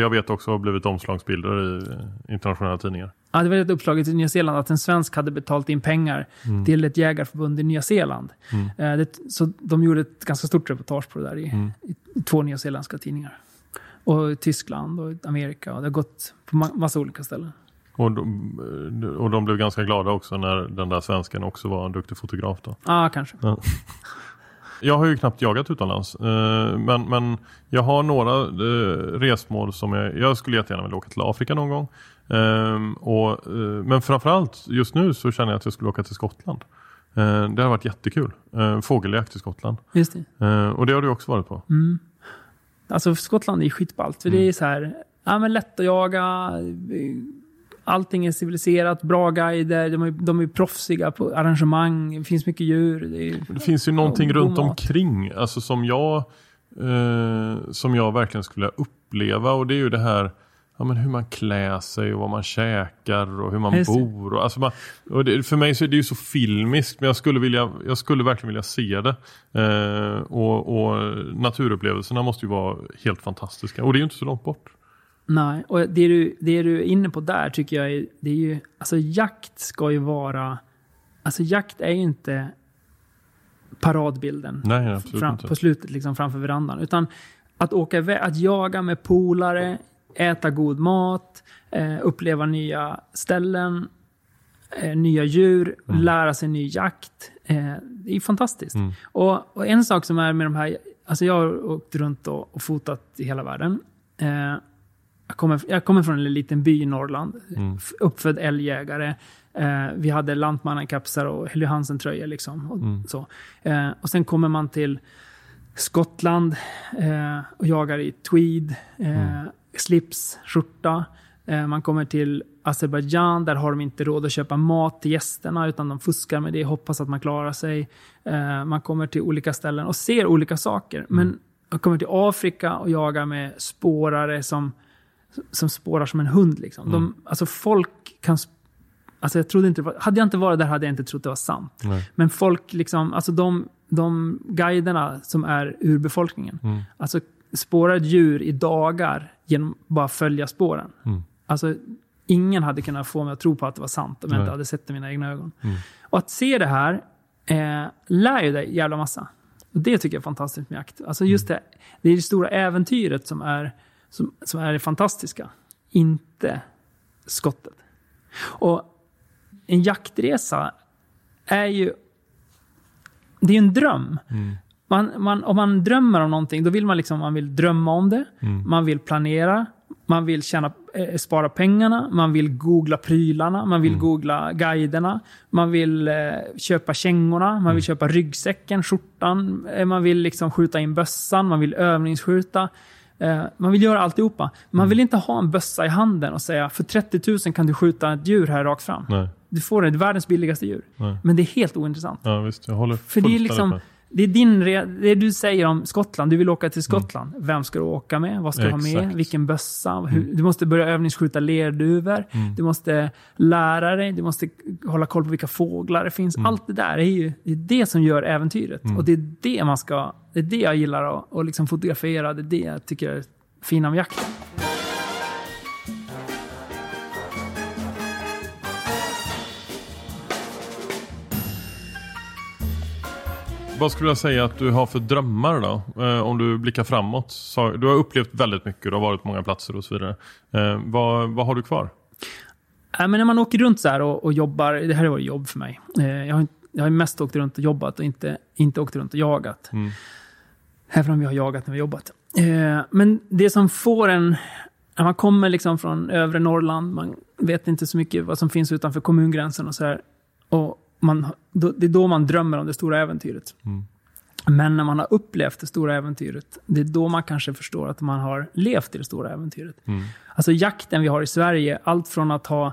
[SPEAKER 2] Jag vet också har blivit omslagsbilder i eh, internationella tidningar.
[SPEAKER 4] Ja, det var ett uppslag i Nya Zeeland att en svensk hade betalt in pengar
[SPEAKER 2] Mm.
[SPEAKER 4] till ett jägarförbund i Nya Zeeland.
[SPEAKER 2] Mm.
[SPEAKER 4] Eh, det, så de gjorde ett ganska stort reportage på det där i,
[SPEAKER 2] Mm.
[SPEAKER 4] i två nyzeeländska tidningar. Och Tyskland och Amerika. Och det har gått på ma- massa olika ställen.
[SPEAKER 2] Och, de, eh, och de blev ganska glada också när den där svensken också var en duktig fotograf. Då.
[SPEAKER 4] Ja, kanske.
[SPEAKER 2] Jag har ju knappt jagat utomlands. Eh, men, men jag har några eh, resmål som jag, jag skulle jättegärna vilja åka till Afrika någon gång. Ehm, och, eh, men framförallt just nu så känner jag att jag skulle åka till Skottland. Eh, det har varit jättekul. Eh, fågeljakt i Skottland.
[SPEAKER 4] Just det.
[SPEAKER 2] Eh, och det har du också varit på.
[SPEAKER 4] Mm. Alltså Skottland är skitballt. För det är så här, ja men lätt att jaga. Allting är civiliserat, bra guider, de är, de är proffsiga på arrangemang, det finns mycket djur. Det är,
[SPEAKER 2] Det finns ju någonting runt
[SPEAKER 4] mat.
[SPEAKER 2] omkring alltså som jag eh, som jag verkligen skulle uppleva och det är ju det här ja, men hur man klär sig och vad man käkar och hur man
[SPEAKER 4] Just
[SPEAKER 2] bor. Och, alltså man, och det, för mig så är det ju så filmiskt men jag skulle, vilja, jag skulle verkligen vilja se det. Eh, och, och naturupplevelserna måste ju vara helt fantastiska och det är ju inte så långt bort.
[SPEAKER 4] Nej, och det du, det du är inne på där tycker jag är, det är ju, alltså jakt ska ju vara, alltså jakt är ju inte paradbilden
[SPEAKER 2] Nej, absolut
[SPEAKER 4] fram,
[SPEAKER 2] inte.
[SPEAKER 4] på slutet liksom framför verandan. Utan att åka iväg, att jaga med polare, äta god mat, eh, uppleva nya ställen, eh, nya djur, lära sig ny jakt. Eh, det är fantastiskt.
[SPEAKER 2] Mm.
[SPEAKER 4] Och, och en sak som är med de här, alltså jag har åkt runt och, och fotat i hela världen. Jag, kommer, jag kommer från en liten by i Norrland,
[SPEAKER 2] Mm.
[SPEAKER 4] uppfödd älgjägare. Eh, vi hade Lantmannakapsar och Helly Hansen-tröjor. Liksom, och,
[SPEAKER 2] Mm.
[SPEAKER 4] så. Eh, och sen kommer man till Skottland eh, och jagar i tweed. Eh, slips, skjorta. Eh, man kommer till Azerbajdzjan, där har de inte råd att köpa mat till gästerna utan de fuskar med det, hoppas att man klarar sig. Eh, man kommer till olika ställen och ser olika saker. Men man kommer till Afrika och jagar med spårare som, som spårar som en hund. Liksom. De, alltså folk kan... Alltså jag trodde inte, hade jag inte varit där hade jag inte trott det var sant.
[SPEAKER 2] Nej.
[SPEAKER 4] Men folk, liksom, alltså de, de guiderna som är urbefolkningen,
[SPEAKER 2] Mm.
[SPEAKER 4] alltså spårar ett djur i dagar genom bara följa spåren.
[SPEAKER 2] Mm.
[SPEAKER 4] Alltså, ingen hade kunnat få mig att tro på att det var sant om jag
[SPEAKER 2] Nej.
[SPEAKER 4] inte hade sett det med mina egna ögon.
[SPEAKER 2] Mm.
[SPEAKER 4] Och att se det här eh, lär ju dig jävla massa. Och det tycker jag är fantastiskt med jakt. Alltså just
[SPEAKER 2] Mm.
[SPEAKER 4] det, det är det stora äventyret som är, som, som är det fantastiska. Inte skottet. Och en jaktresa är ju... Det är en dröm.
[SPEAKER 2] Mm.
[SPEAKER 4] Man, man, om man drömmer om någonting, då vill man liksom man vill drömma om det.
[SPEAKER 2] Mm.
[SPEAKER 4] Man vill planera. Man vill tjäna, eh, spara pengarna. Man vill googla prylarna. Man vill googla guiderna. Man vill eh, köpa kängorna. Man vill köpa ryggsäcken, skjortan. Eh, man vill liksom skjuta in bössan. Man vill övningsskjuta. Eh, man vill göra alltihopa. Man vill inte ha en bössa i handen och säga för 30 000 kan du skjuta ett djur här rakt fram.
[SPEAKER 2] Nej.
[SPEAKER 4] Du får ett världens billigaste djur.
[SPEAKER 2] Nej.
[SPEAKER 4] Men det är helt ointressant.
[SPEAKER 2] Ja, visst. Jag håller
[SPEAKER 4] För det är liksom,
[SPEAKER 2] med.
[SPEAKER 4] Det är din det du säger om Skottland. Du vill åka till Skottland. Vem ska du åka med? Vad ska du ha med?
[SPEAKER 2] Mm. Mm.
[SPEAKER 4] Vilken bössa? Hur, Du måste börja övningsskjuta lerduvor. Du måste lära dig. Du måste hålla koll på vilka fåglar det finns.
[SPEAKER 2] Mm.
[SPEAKER 4] Allt det där är ju det, är det som gör äventyret. Och det är det man ska... Det är det jag gillar att, att liksom fotografera. Det är det jag tycker är fina med jakten.
[SPEAKER 2] Vad skulle jag säga att du har för drömmar då? Eh, om du blickar framåt. Så, du har upplevt väldigt mycket, du har varit på många platser och så vidare. Eh, vad, vad har du kvar?
[SPEAKER 4] Men när man åker runt så här och, och jobbar, det här har varit jobb för mig. Eh, jag, har, jag har mest åkt runt och jobbat och inte, inte åkt runt och jagat.
[SPEAKER 2] Mm.
[SPEAKER 4] Även om vi har jagat när vi har jobbat. Men det som får en... När man kommer liksom från övre Norrland, man vet inte så mycket vad som finns utanför kommungränsen och så här. Och man, då, det är då man drömmer om det stora äventyret.
[SPEAKER 2] Mm.
[SPEAKER 4] Men när man har upplevt det stora äventyret, det är då man kanske förstår att man har levt i det stora äventyret.
[SPEAKER 2] Mm.
[SPEAKER 4] Alltså jakten vi har i Sverige, allt från att ha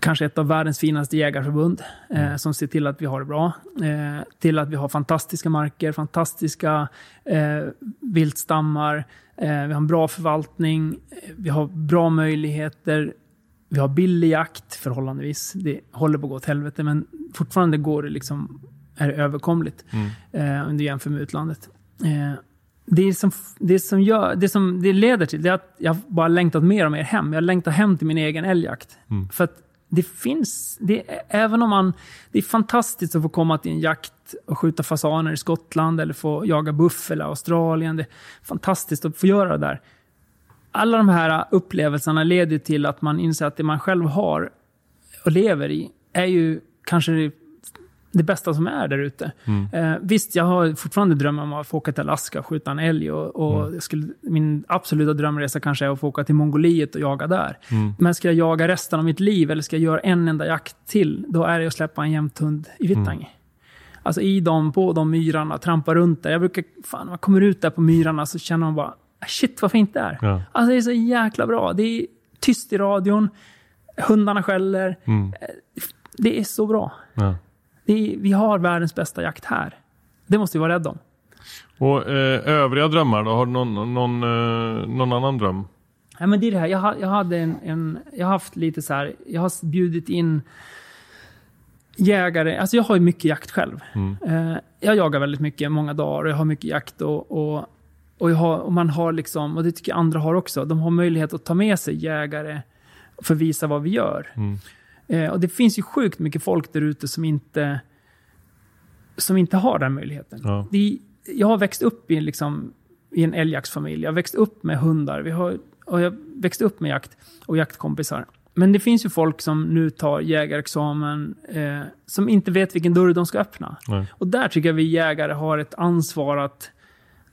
[SPEAKER 4] kanske ett av världens finaste jägarförbund eh, som ser till att vi har det bra, eh, till att vi har fantastiska marker, fantastiska eh, viltstammar, eh, vi har en bra förvaltning, eh, vi har bra möjligheter, vi har billig jakt förhållandevis. Det håller på att gå åt helvete, men fortfarande går det liksom, är det överkomligt
[SPEAKER 2] Mm.
[SPEAKER 4] eh, om du jämför med utlandet. Eh, det, som, det, som gör, det som det leder till det är att jag bara längtat mer och mer hem. Jag längtar hem till min egen älgjakt.
[SPEAKER 2] Mm.
[SPEAKER 4] För att det finns, det, även om man, det är fantastiskt att få komma till en jakt och skjuta fasaner i Skottland eller få jaga buffel i Australien. Det är fantastiskt att få göra det där. Alla de här upplevelserna leder till att man inser att det man själv har och lever i är ju kanske det, det bästa som är där ute. Eh, visst, jag har fortfarande drömmar om att få åka till Alaska och skjuta en älg. Och, och jag skulle, min absoluta drömresa kanske är att få åka till Mongoliet och jaga där. Men ska jag jaga resten av mitt liv eller ska jag göra en enda jakt till, då är det att släppa en jämthund i Vittangi. Alltså i dem, på de myrarna, trampa runt där. Jag brukar, fan, när man kommer ut där på myrarna så känner man bara, "Ah, shit vad fint det är.
[SPEAKER 2] Ja.
[SPEAKER 4] Alltså det är så jäkla bra. Det är tyst i radion, hundarna skäller.
[SPEAKER 2] Mm.
[SPEAKER 4] Det är så bra.
[SPEAKER 2] Ja.
[SPEAKER 4] Är, vi har världens bästa jakt här. Det måste vi vara rädda om.
[SPEAKER 2] Och eh, övriga drömmar då? Har du någon, någon, eh, någon annan dröm?
[SPEAKER 4] Ja, men det är det här. Jag, jag, hade en, en, jag har haft lite så här, jag har bjudit in jägare. Alltså jag har ju mycket jakt själv.
[SPEAKER 2] Mm.
[SPEAKER 4] Eh, jag jagar väldigt mycket, många dagar och jag har mycket jakt. Och, och, och, har, och man har liksom, och det tycker jag andra har också, de har möjlighet att ta med sig jägare för att visa vad vi gör.
[SPEAKER 2] Mm.
[SPEAKER 4] Eh, och det finns ju sjukt mycket folk där ute som inte, som inte har den möjligheten.
[SPEAKER 2] Ja.
[SPEAKER 4] Det, jag har växt upp i, liksom, i en älgjaktsfamilj. Jag har växt upp med hundar. Vi har, och jag har växt upp med jakt och jaktkompisar. Men det finns ju folk som nu tar jägarexamen eh, som inte vet vilken dörr de ska öppna.
[SPEAKER 2] Nej.
[SPEAKER 4] Och där tycker jag vi jägare har ett ansvar att...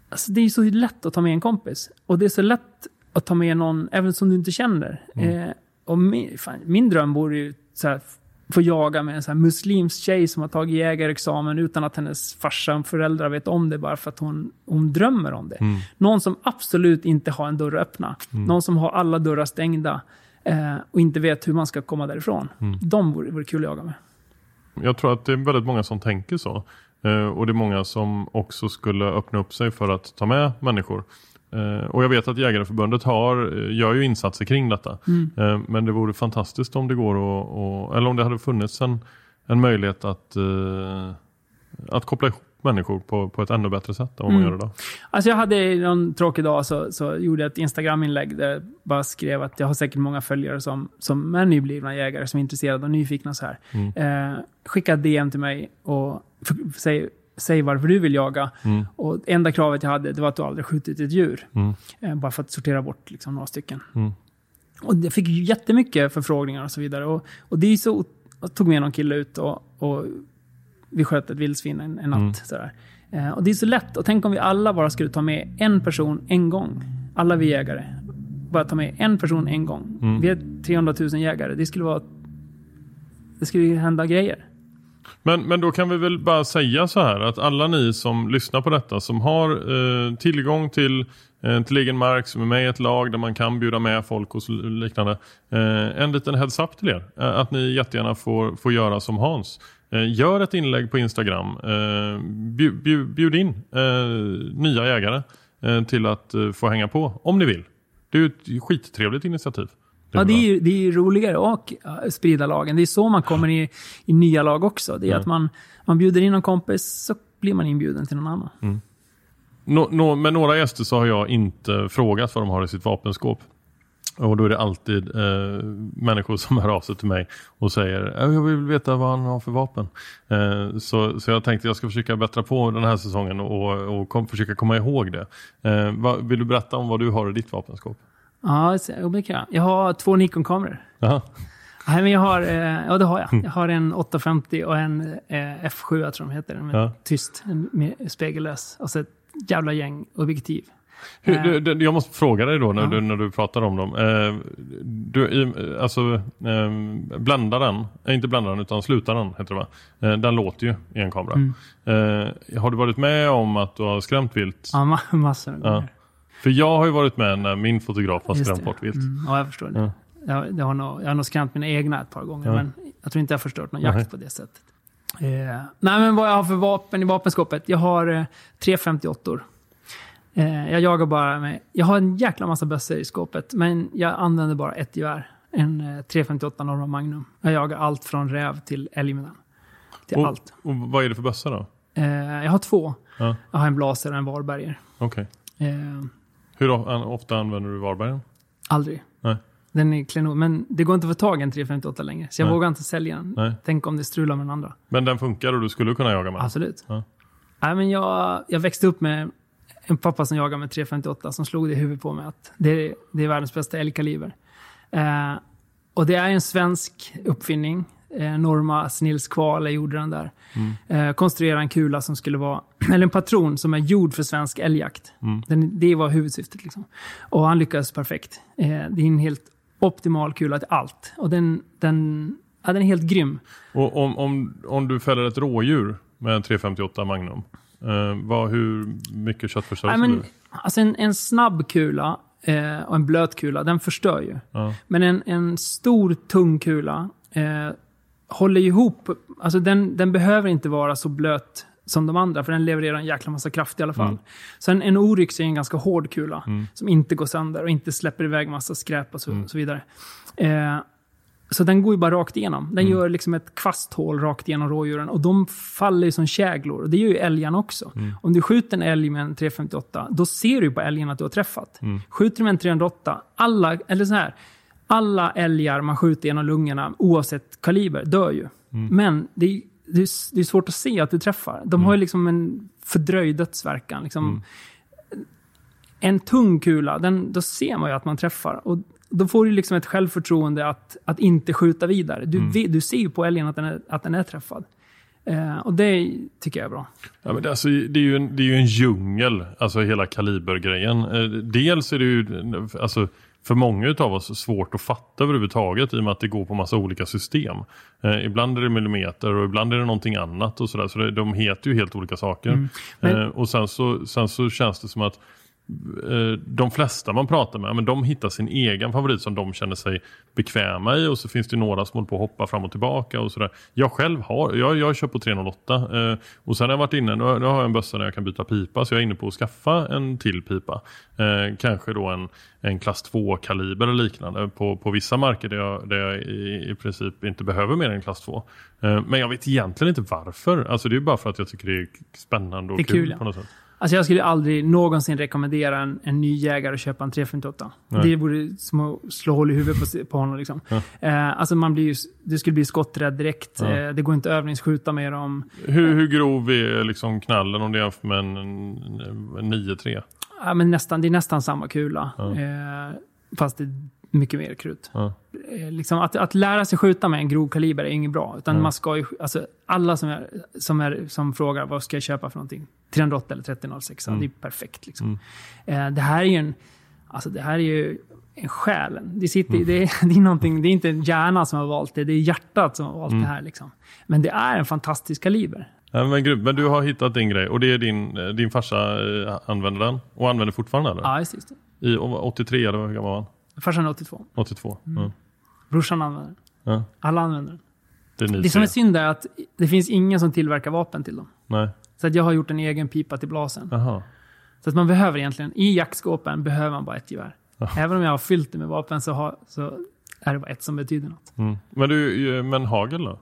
[SPEAKER 4] Alltså det är så lätt att ta med en kompis. Och det är så lätt att ta med någon, även som du inte känner. Eh, och min, fan, min dröm vore ju så här, få jaga med en sån här muslimsk tjej som har tagit jägarexamen utan att hennes farsa och föräldrar vet om det bara för att hon, hon drömmer om det.
[SPEAKER 2] Mm.
[SPEAKER 4] Någon som absolut inte har en dörr att öppna. Någon som har alla dörrar stängda eh, och inte vet hur man ska komma därifrån. De vore, vore kul att jaga med.
[SPEAKER 2] Jag tror att det är väldigt många som tänker så. Eh, och det är många som också skulle öppna upp sig för att ta med människor. Eh, och jag vet att Jägareförbundet har, eh, gör ju insatser kring detta. Eh, men det vore fantastiskt om det går att, och, eller om det hade funnits en, en möjlighet att, att koppla ihop människor på, på ett ännu bättre sätt än vad man
[SPEAKER 4] Mm.
[SPEAKER 2] gör idag.
[SPEAKER 4] Alltså jag hade någon tråkig dag så, så gjorde jag ett Instagram-inlägg där jag bara skrev att jag har säkert många följare som, som är nyblivna jägare som är intresserade och nyfikna så här.
[SPEAKER 2] Mm.
[SPEAKER 4] Eh, skicka DM till mig och f- säg, säg varför du vill jaga.
[SPEAKER 2] Mm.
[SPEAKER 4] Och enda kravet jag hade det var att du aldrig skjutit ett djur.
[SPEAKER 2] Mm.
[SPEAKER 4] Eh, bara för att sortera bort liksom, några stycken.
[SPEAKER 2] Mm.
[SPEAKER 4] Och jag fick ju jättemycket förfrågningar och så vidare. Och, och det är så, jag tog med någon kille ut och, och vi sköt ett vildsvin en, en natt.
[SPEAKER 2] Mm.
[SPEAKER 4] Sådär. Eh, och det är så lätt. Och tänk om vi alla bara skulle ta med en person en gång. Alla vi jägare. Bara ta med en person en gång.
[SPEAKER 2] Mm.
[SPEAKER 4] Vi är 300 000 jägare. Det skulle vara... Det skulle hända grejer.
[SPEAKER 2] Men, men då kan vi väl bara säga så här att alla ni som lyssnar på detta som har eh, tillgång till, eh, till egen mark, som är med i ett lag där man kan bjuda med folk och liknande. Eh, en liten heads up till er. Eh, att ni jättegärna får, får göra som Hans. Eh, gör ett inlägg på Instagram. Eh, bjud, bjud, bjud in eh, nya jägare eh, till att eh, få hänga på om ni vill. Det är ju ett skittrevligt initiativ.
[SPEAKER 4] Ja, det är, ju, det är ju roligare att ja, sprida lagen. Det är så man kommer i, i nya lag också. Det är
[SPEAKER 2] Ja.
[SPEAKER 4] att man, man bjuder in en kompis så blir man inbjuden till någon annan.
[SPEAKER 2] Nå, nå, med några gäster så har jag inte frågat vad de har i sitt vapenskåp. Och då är det alltid eh, människor som hör av sig till mig och säger "Ja, jag vill veta vad han har för vapen. Eh, så, så jag tänkte jag ska försöka bättra på den här säsongen och, och kom, försöka komma ihåg det. Eh, vad, vill du berätta om vad du har i ditt vapenskåp?
[SPEAKER 4] Ja, det kan jag. Jag har två Nikon-kameror.
[SPEAKER 2] Jaha.
[SPEAKER 4] Nej, men jag har, eh, ja det har jag. Jag har en 850 och en eh, F7, jag tror de heter. Med
[SPEAKER 2] Ja.
[SPEAKER 4] Tyst, en spegellös. Och så ett jävla gäng objektiv.
[SPEAKER 2] Hur,
[SPEAKER 4] Eh.
[SPEAKER 2] du, jag måste fråga dig då när,
[SPEAKER 4] Ja.
[SPEAKER 2] du, när du pratar om dem. Du, alltså, eh, bländaren, inte bländaren utan slutaren heter det va? Den låter ju i en kamera.
[SPEAKER 4] Mm.
[SPEAKER 2] Har du varit med om att du har skrämt vilt?
[SPEAKER 4] Ja, ma- massor med
[SPEAKER 2] Ja. För jag har ju varit med när min fotograf har skrämt bort vilt.
[SPEAKER 4] Mm, ja, jag förstår det.
[SPEAKER 2] Ja.
[SPEAKER 4] Jag, jag, har nog, jag har nog skrämt mina egna ett par gånger,
[SPEAKER 2] Ja.
[SPEAKER 4] men jag tror inte jag har förstört någon jakt
[SPEAKER 2] Nej.
[SPEAKER 4] på det sättet. Eh, nej, men vad jag har för vapen i vapenskåpet? Jag har eh, tre 58 eh, Jag jagar bara med... Jag har en jäkla massa bössor i skåpet, men jag använder bara ett gevär. En eh, 358 Norma Magnum. Jag jagar allt från räv till älg med den. Till
[SPEAKER 2] Och,
[SPEAKER 4] allt.
[SPEAKER 2] och vad är det för bössa då?
[SPEAKER 4] Eh, jag har två.
[SPEAKER 2] Ja.
[SPEAKER 4] Jag har en Blaser och en Varberger.
[SPEAKER 2] Okej. Hur ofta använder du Varbergen?
[SPEAKER 4] aldrig.
[SPEAKER 2] Nej.
[SPEAKER 4] Den är klenod, men det går inte att få tag i en 358 längre. Så jag
[SPEAKER 2] Nej.
[SPEAKER 4] vågar inte sälja den.
[SPEAKER 2] Nej.
[SPEAKER 4] Tänk om det strular med den andra.
[SPEAKER 2] Men den funkar och du skulle kunna jaga med den?
[SPEAKER 4] Absolut.
[SPEAKER 2] Ja.
[SPEAKER 4] Nej, men jag, jag växte upp med en pappa som jagade med 358 som slog det i huvudet på mig att det är, det är världens bästa älgkaliber. Eh, och det är en svensk uppfinning. Eh, Norma Snills Kvale gjorde den där. Eh, konstruerade en kula som skulle vara, <clears throat> eller en patron som är gjord för svensk älgjakt.
[SPEAKER 2] Mm.
[SPEAKER 4] Den, det var huvudsyftet. Liksom. Och han lyckades perfekt. Eh, det är en helt optimal kula till allt. Och den, den, ja, den är helt grym.
[SPEAKER 2] Och om, om, om du fäller ett rådjur med en 358 Magnum, eh, vad, hur mycket köttförstörelse blir det?
[SPEAKER 4] alltså en, en snabb kula eh, och en blöt kula, den förstör ju.
[SPEAKER 2] Ja.
[SPEAKER 4] Men en, en stor, tung kula eh, håller ihop. Alltså den, den behöver inte vara så blöt som de andra, för den levererar en jäkla massa kraft i alla fall.
[SPEAKER 2] Mm.
[SPEAKER 4] Så en, Oryx är en ganska hård kula, som inte går sönder och inte släpper iväg massa skräp och så,
[SPEAKER 2] Mm.
[SPEAKER 4] och så vidare. Eh, så den går ju bara rakt igenom. Den
[SPEAKER 2] Mm.
[SPEAKER 4] gör liksom ett kvasthål rakt igenom rådjuren och de faller ju som käglor. Och det gör ju älgarna också.
[SPEAKER 2] Mm.
[SPEAKER 4] Om du skjuter en älg med en 358, då ser du på älgen att du har träffat.
[SPEAKER 2] Mm.
[SPEAKER 4] Skjuter du med en 308, alla, eller så här, alla älgar man skjuter genom lungorna, oavsett kaliber, dör ju.
[SPEAKER 2] Mm.
[SPEAKER 4] Men det är, det, är, det är svårt att se att du träffar. De har ju liksom en fördröjd dödsverkan. Liksom.
[SPEAKER 2] Mm.
[SPEAKER 4] En tung kula, den, då ser man ju att man träffar. Och då får du liksom ett självförtroende att, att inte skjuta vidare. Du,
[SPEAKER 2] Mm.
[SPEAKER 4] du ser ju på älgen att den är, att den är träffad. Eh, och det tycker jag är bra.
[SPEAKER 2] Ja, men det, alltså, det, är ju en, det är ju en djungel, alltså hela kalibergrejen. Eh, dels är det ju, alltså, för många av oss svårt att fatta överhuvudtaget i och med att det går på massa olika system. Eh, ibland är det millimeter och ibland är det någonting annat och sådär. Så det, de heter ju helt olika saker.
[SPEAKER 4] Mm. Men-
[SPEAKER 2] Eh, och sen så, sen så känns det som att de flesta man pratar med, men de hittar sin egen favorit som de känner sig bekväma i och så finns det några som håller på att hoppa fram och tillbaka och sådär. Jag själv har, jag, jag kör på 308 eh, och sen har jag varit inne, nu, har jag en bössa där jag kan byta pipa så jag är inne på att skaffa en till pipa. Eh, kanske då en, en klass 2 kaliber eller liknande på, på vissa marker där jag, där jag i, i princip inte behöver mer än klass 2. Eh, men jag vet egentligen inte varför. Alltså det är bara för att jag tycker det är spännande och
[SPEAKER 4] Det är
[SPEAKER 2] kul,
[SPEAKER 4] kul, ja.
[SPEAKER 2] på något sätt.
[SPEAKER 4] Alltså jag skulle aldrig någonsin rekommendera en, en ny jägare att köpa en 358.
[SPEAKER 2] Nej.
[SPEAKER 4] Det vore som att slå hål i huvudet på, på honom. Liksom.
[SPEAKER 2] Ja.
[SPEAKER 4] Eh, alltså man blir ju, det skulle bli skotträdd direkt.
[SPEAKER 2] Ja.
[SPEAKER 4] Eh, det går inte att övningsskjuta med dem.
[SPEAKER 2] Hur, hur grov är liksom knallen om det jämför med en, en, en 9-3?
[SPEAKER 4] Ja, men nästan, det är nästan samma kula.
[SPEAKER 2] Ja.
[SPEAKER 4] Eh, fast det är mycket mer krut.
[SPEAKER 2] Ja.
[SPEAKER 4] Eh, liksom att, att lära sig skjuta med en grov kaliber är inget bra. Utan
[SPEAKER 2] Mm.
[SPEAKER 4] man ska ju, alltså, alla som, är, som, är, som frågar vad ska jag köpa för någonting? 308 eller 3006,
[SPEAKER 2] Mm.
[SPEAKER 4] det är perfekt. Liksom. Eh, det här är ju en, alltså det här är ju en själ. Det, sitter,
[SPEAKER 2] Mm.
[SPEAKER 4] det, är, <laughs> det, är det är inte hjärnan som har valt det, det är hjärtat som har valt
[SPEAKER 2] Mm.
[SPEAKER 4] det här. Liksom. Men det är en fantastisk kaliber.
[SPEAKER 2] Ja, men, men du har hittat din grej och det är din, eh, din farsa eh, använder den och använder fortfarande eller?
[SPEAKER 4] Ja, just det.
[SPEAKER 2] I 83 eller hur gammal var han?
[SPEAKER 4] Farsan är 82.
[SPEAKER 2] 82?
[SPEAKER 4] Mm. Brorsan använder den.
[SPEAKER 2] Ja.
[SPEAKER 4] Alla använder den.
[SPEAKER 2] Det är
[SPEAKER 4] Det som är synd är att det finns ingen som tillverkar vapen till dem.
[SPEAKER 2] Nej.
[SPEAKER 4] Så att jag har gjort en egen pipa till blasen.
[SPEAKER 2] Jaha.
[SPEAKER 4] Så att man behöver egentligen, i jaktskåpen behöver man bara ett gevär.
[SPEAKER 2] Ja.
[SPEAKER 4] Även om jag har fyllt det med vapen så, har, så är det bara ett som betyder något.
[SPEAKER 2] Mm. Men du, eh, men hagel då?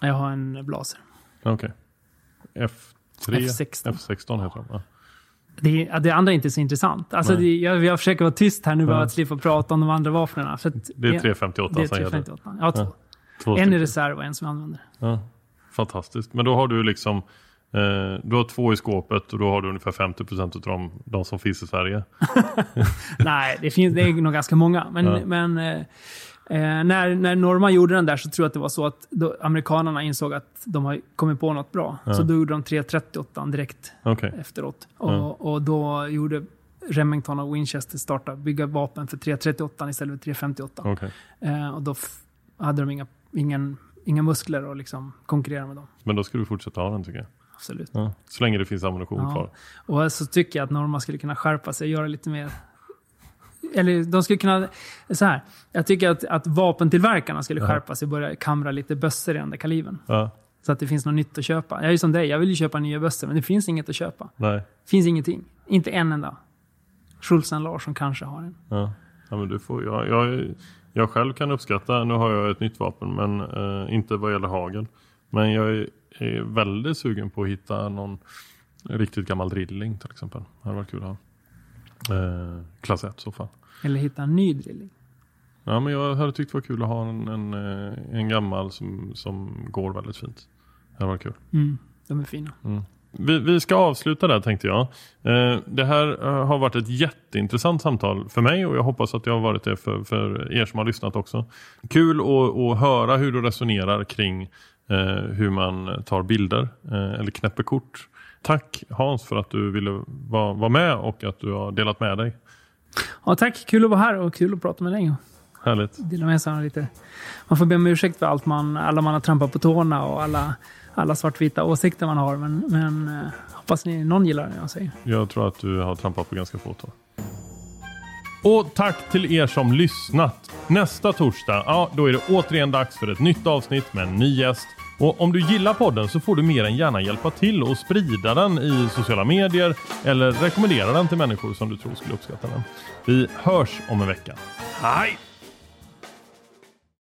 [SPEAKER 4] Jag har en blaser.
[SPEAKER 2] Okej. F3?
[SPEAKER 4] F16.
[SPEAKER 2] F16 heter de. Ja.
[SPEAKER 4] Det, det andra är inte så intressant. Alltså det, jag, jag försöker vara tyst här nu bara
[SPEAKER 2] Ja.
[SPEAKER 4] att slippa prata om de andra vapnen. För att
[SPEAKER 2] Det är 358
[SPEAKER 4] det är
[SPEAKER 2] som gäller.
[SPEAKER 4] 358. Jag har två.
[SPEAKER 2] Ja. Två
[SPEAKER 4] En i reserv och en som jag använder.
[SPEAKER 2] Ja. Fantastiskt. Men då har du liksom eh, du har två i skåpet och då har du ungefär 50% av de, de som finns i Sverige. <laughs>
[SPEAKER 4] Nej, det, finns, det är nog ganska många. Men,
[SPEAKER 2] Ja.
[SPEAKER 4] men eh, eh, när, när Norma gjorde den där så tror jag att det var så att då, amerikanerna insåg att de har kommit på något bra.
[SPEAKER 2] Ja.
[SPEAKER 4] Så då gjorde de 338 direkt
[SPEAKER 2] Okej.
[SPEAKER 4] efteråt. Och,
[SPEAKER 2] Ja.
[SPEAKER 4] och då gjorde Remington och Winchester starta bygga vapen för 338 istället för 358.
[SPEAKER 2] Okej.
[SPEAKER 4] Eh, och då hade de inga, ingen, inga muskler att liksom konkurrera med dem.
[SPEAKER 2] Men då ska du fortsätta ha den tycker jag.
[SPEAKER 4] Absolut.
[SPEAKER 2] Ja. Så länge det finns ammunition
[SPEAKER 4] Ja.
[SPEAKER 2] kvar.
[SPEAKER 4] Och så tycker jag att Norma skulle kunna skärpa sig och göra lite mer... Eller de skulle kunna... Så här. Jag tycker att, att vapentillverkarna skulle skärpa sig och börja kamra lite bössor i den där kalibern.
[SPEAKER 2] Ja.
[SPEAKER 4] Så att det finns något nytt att köpa. Jag är ju som dig, jag vill ju köpa nya bössor, men det finns inget att köpa.
[SPEAKER 2] Nej.
[SPEAKER 4] Det finns ingenting. Inte en enda. Schultzen Larsson kanske har en.
[SPEAKER 2] Ja. ja men du får, jag, jag, jag själv kan uppskatta, nu har jag ett nytt vapen men eh, inte vad gäller hagel. Men jag är, är väldigt sugen på att hitta någon riktigt gammal drilling till exempel. Det hade varit kul att ha. Eh, klass 1 i så fall.
[SPEAKER 4] Eller hitta en ny drilling.
[SPEAKER 2] Ja, men jag hade tyckt det var kul att ha en, en, eh, en gammal som, som går väldigt fint. Det varit kul.
[SPEAKER 4] Mm, de är fina.
[SPEAKER 2] Vi, vi ska avsluta där tänkte jag. Eh, det här eh, har varit ett jätteintressant samtal för mig och jag hoppas att det har varit det för, för er som har lyssnat också. Kul att, att höra hur du resonerar kring eh, hur man tar bilder eh, eller knäpper kort. Tack Hans för att du ville vara, vara med och att du har delat med dig.
[SPEAKER 4] Ja, tack, kul att vara här och kul att prata med dig.
[SPEAKER 2] Härligt.
[SPEAKER 4] Dela med sig lite. Man får be om ursäkt för allt man, alla man har trampat på tårna och alla, alla svartvita åsikter man har. Men, men eh, hoppas ni, någon gillar det jag säger.
[SPEAKER 2] Jag tror att du har trampat på ganska få tår. Och tack till er som lyssnat. Nästa torsdag, ja, då är det återigen dags för ett nytt avsnitt med en ny gäst. Och om du gillar podden så får du mer än gärna hjälpa till och sprida den i sociala medier eller rekommendera den till människor som du tror skulle uppskatta den. Vi hörs om en vecka. Hej!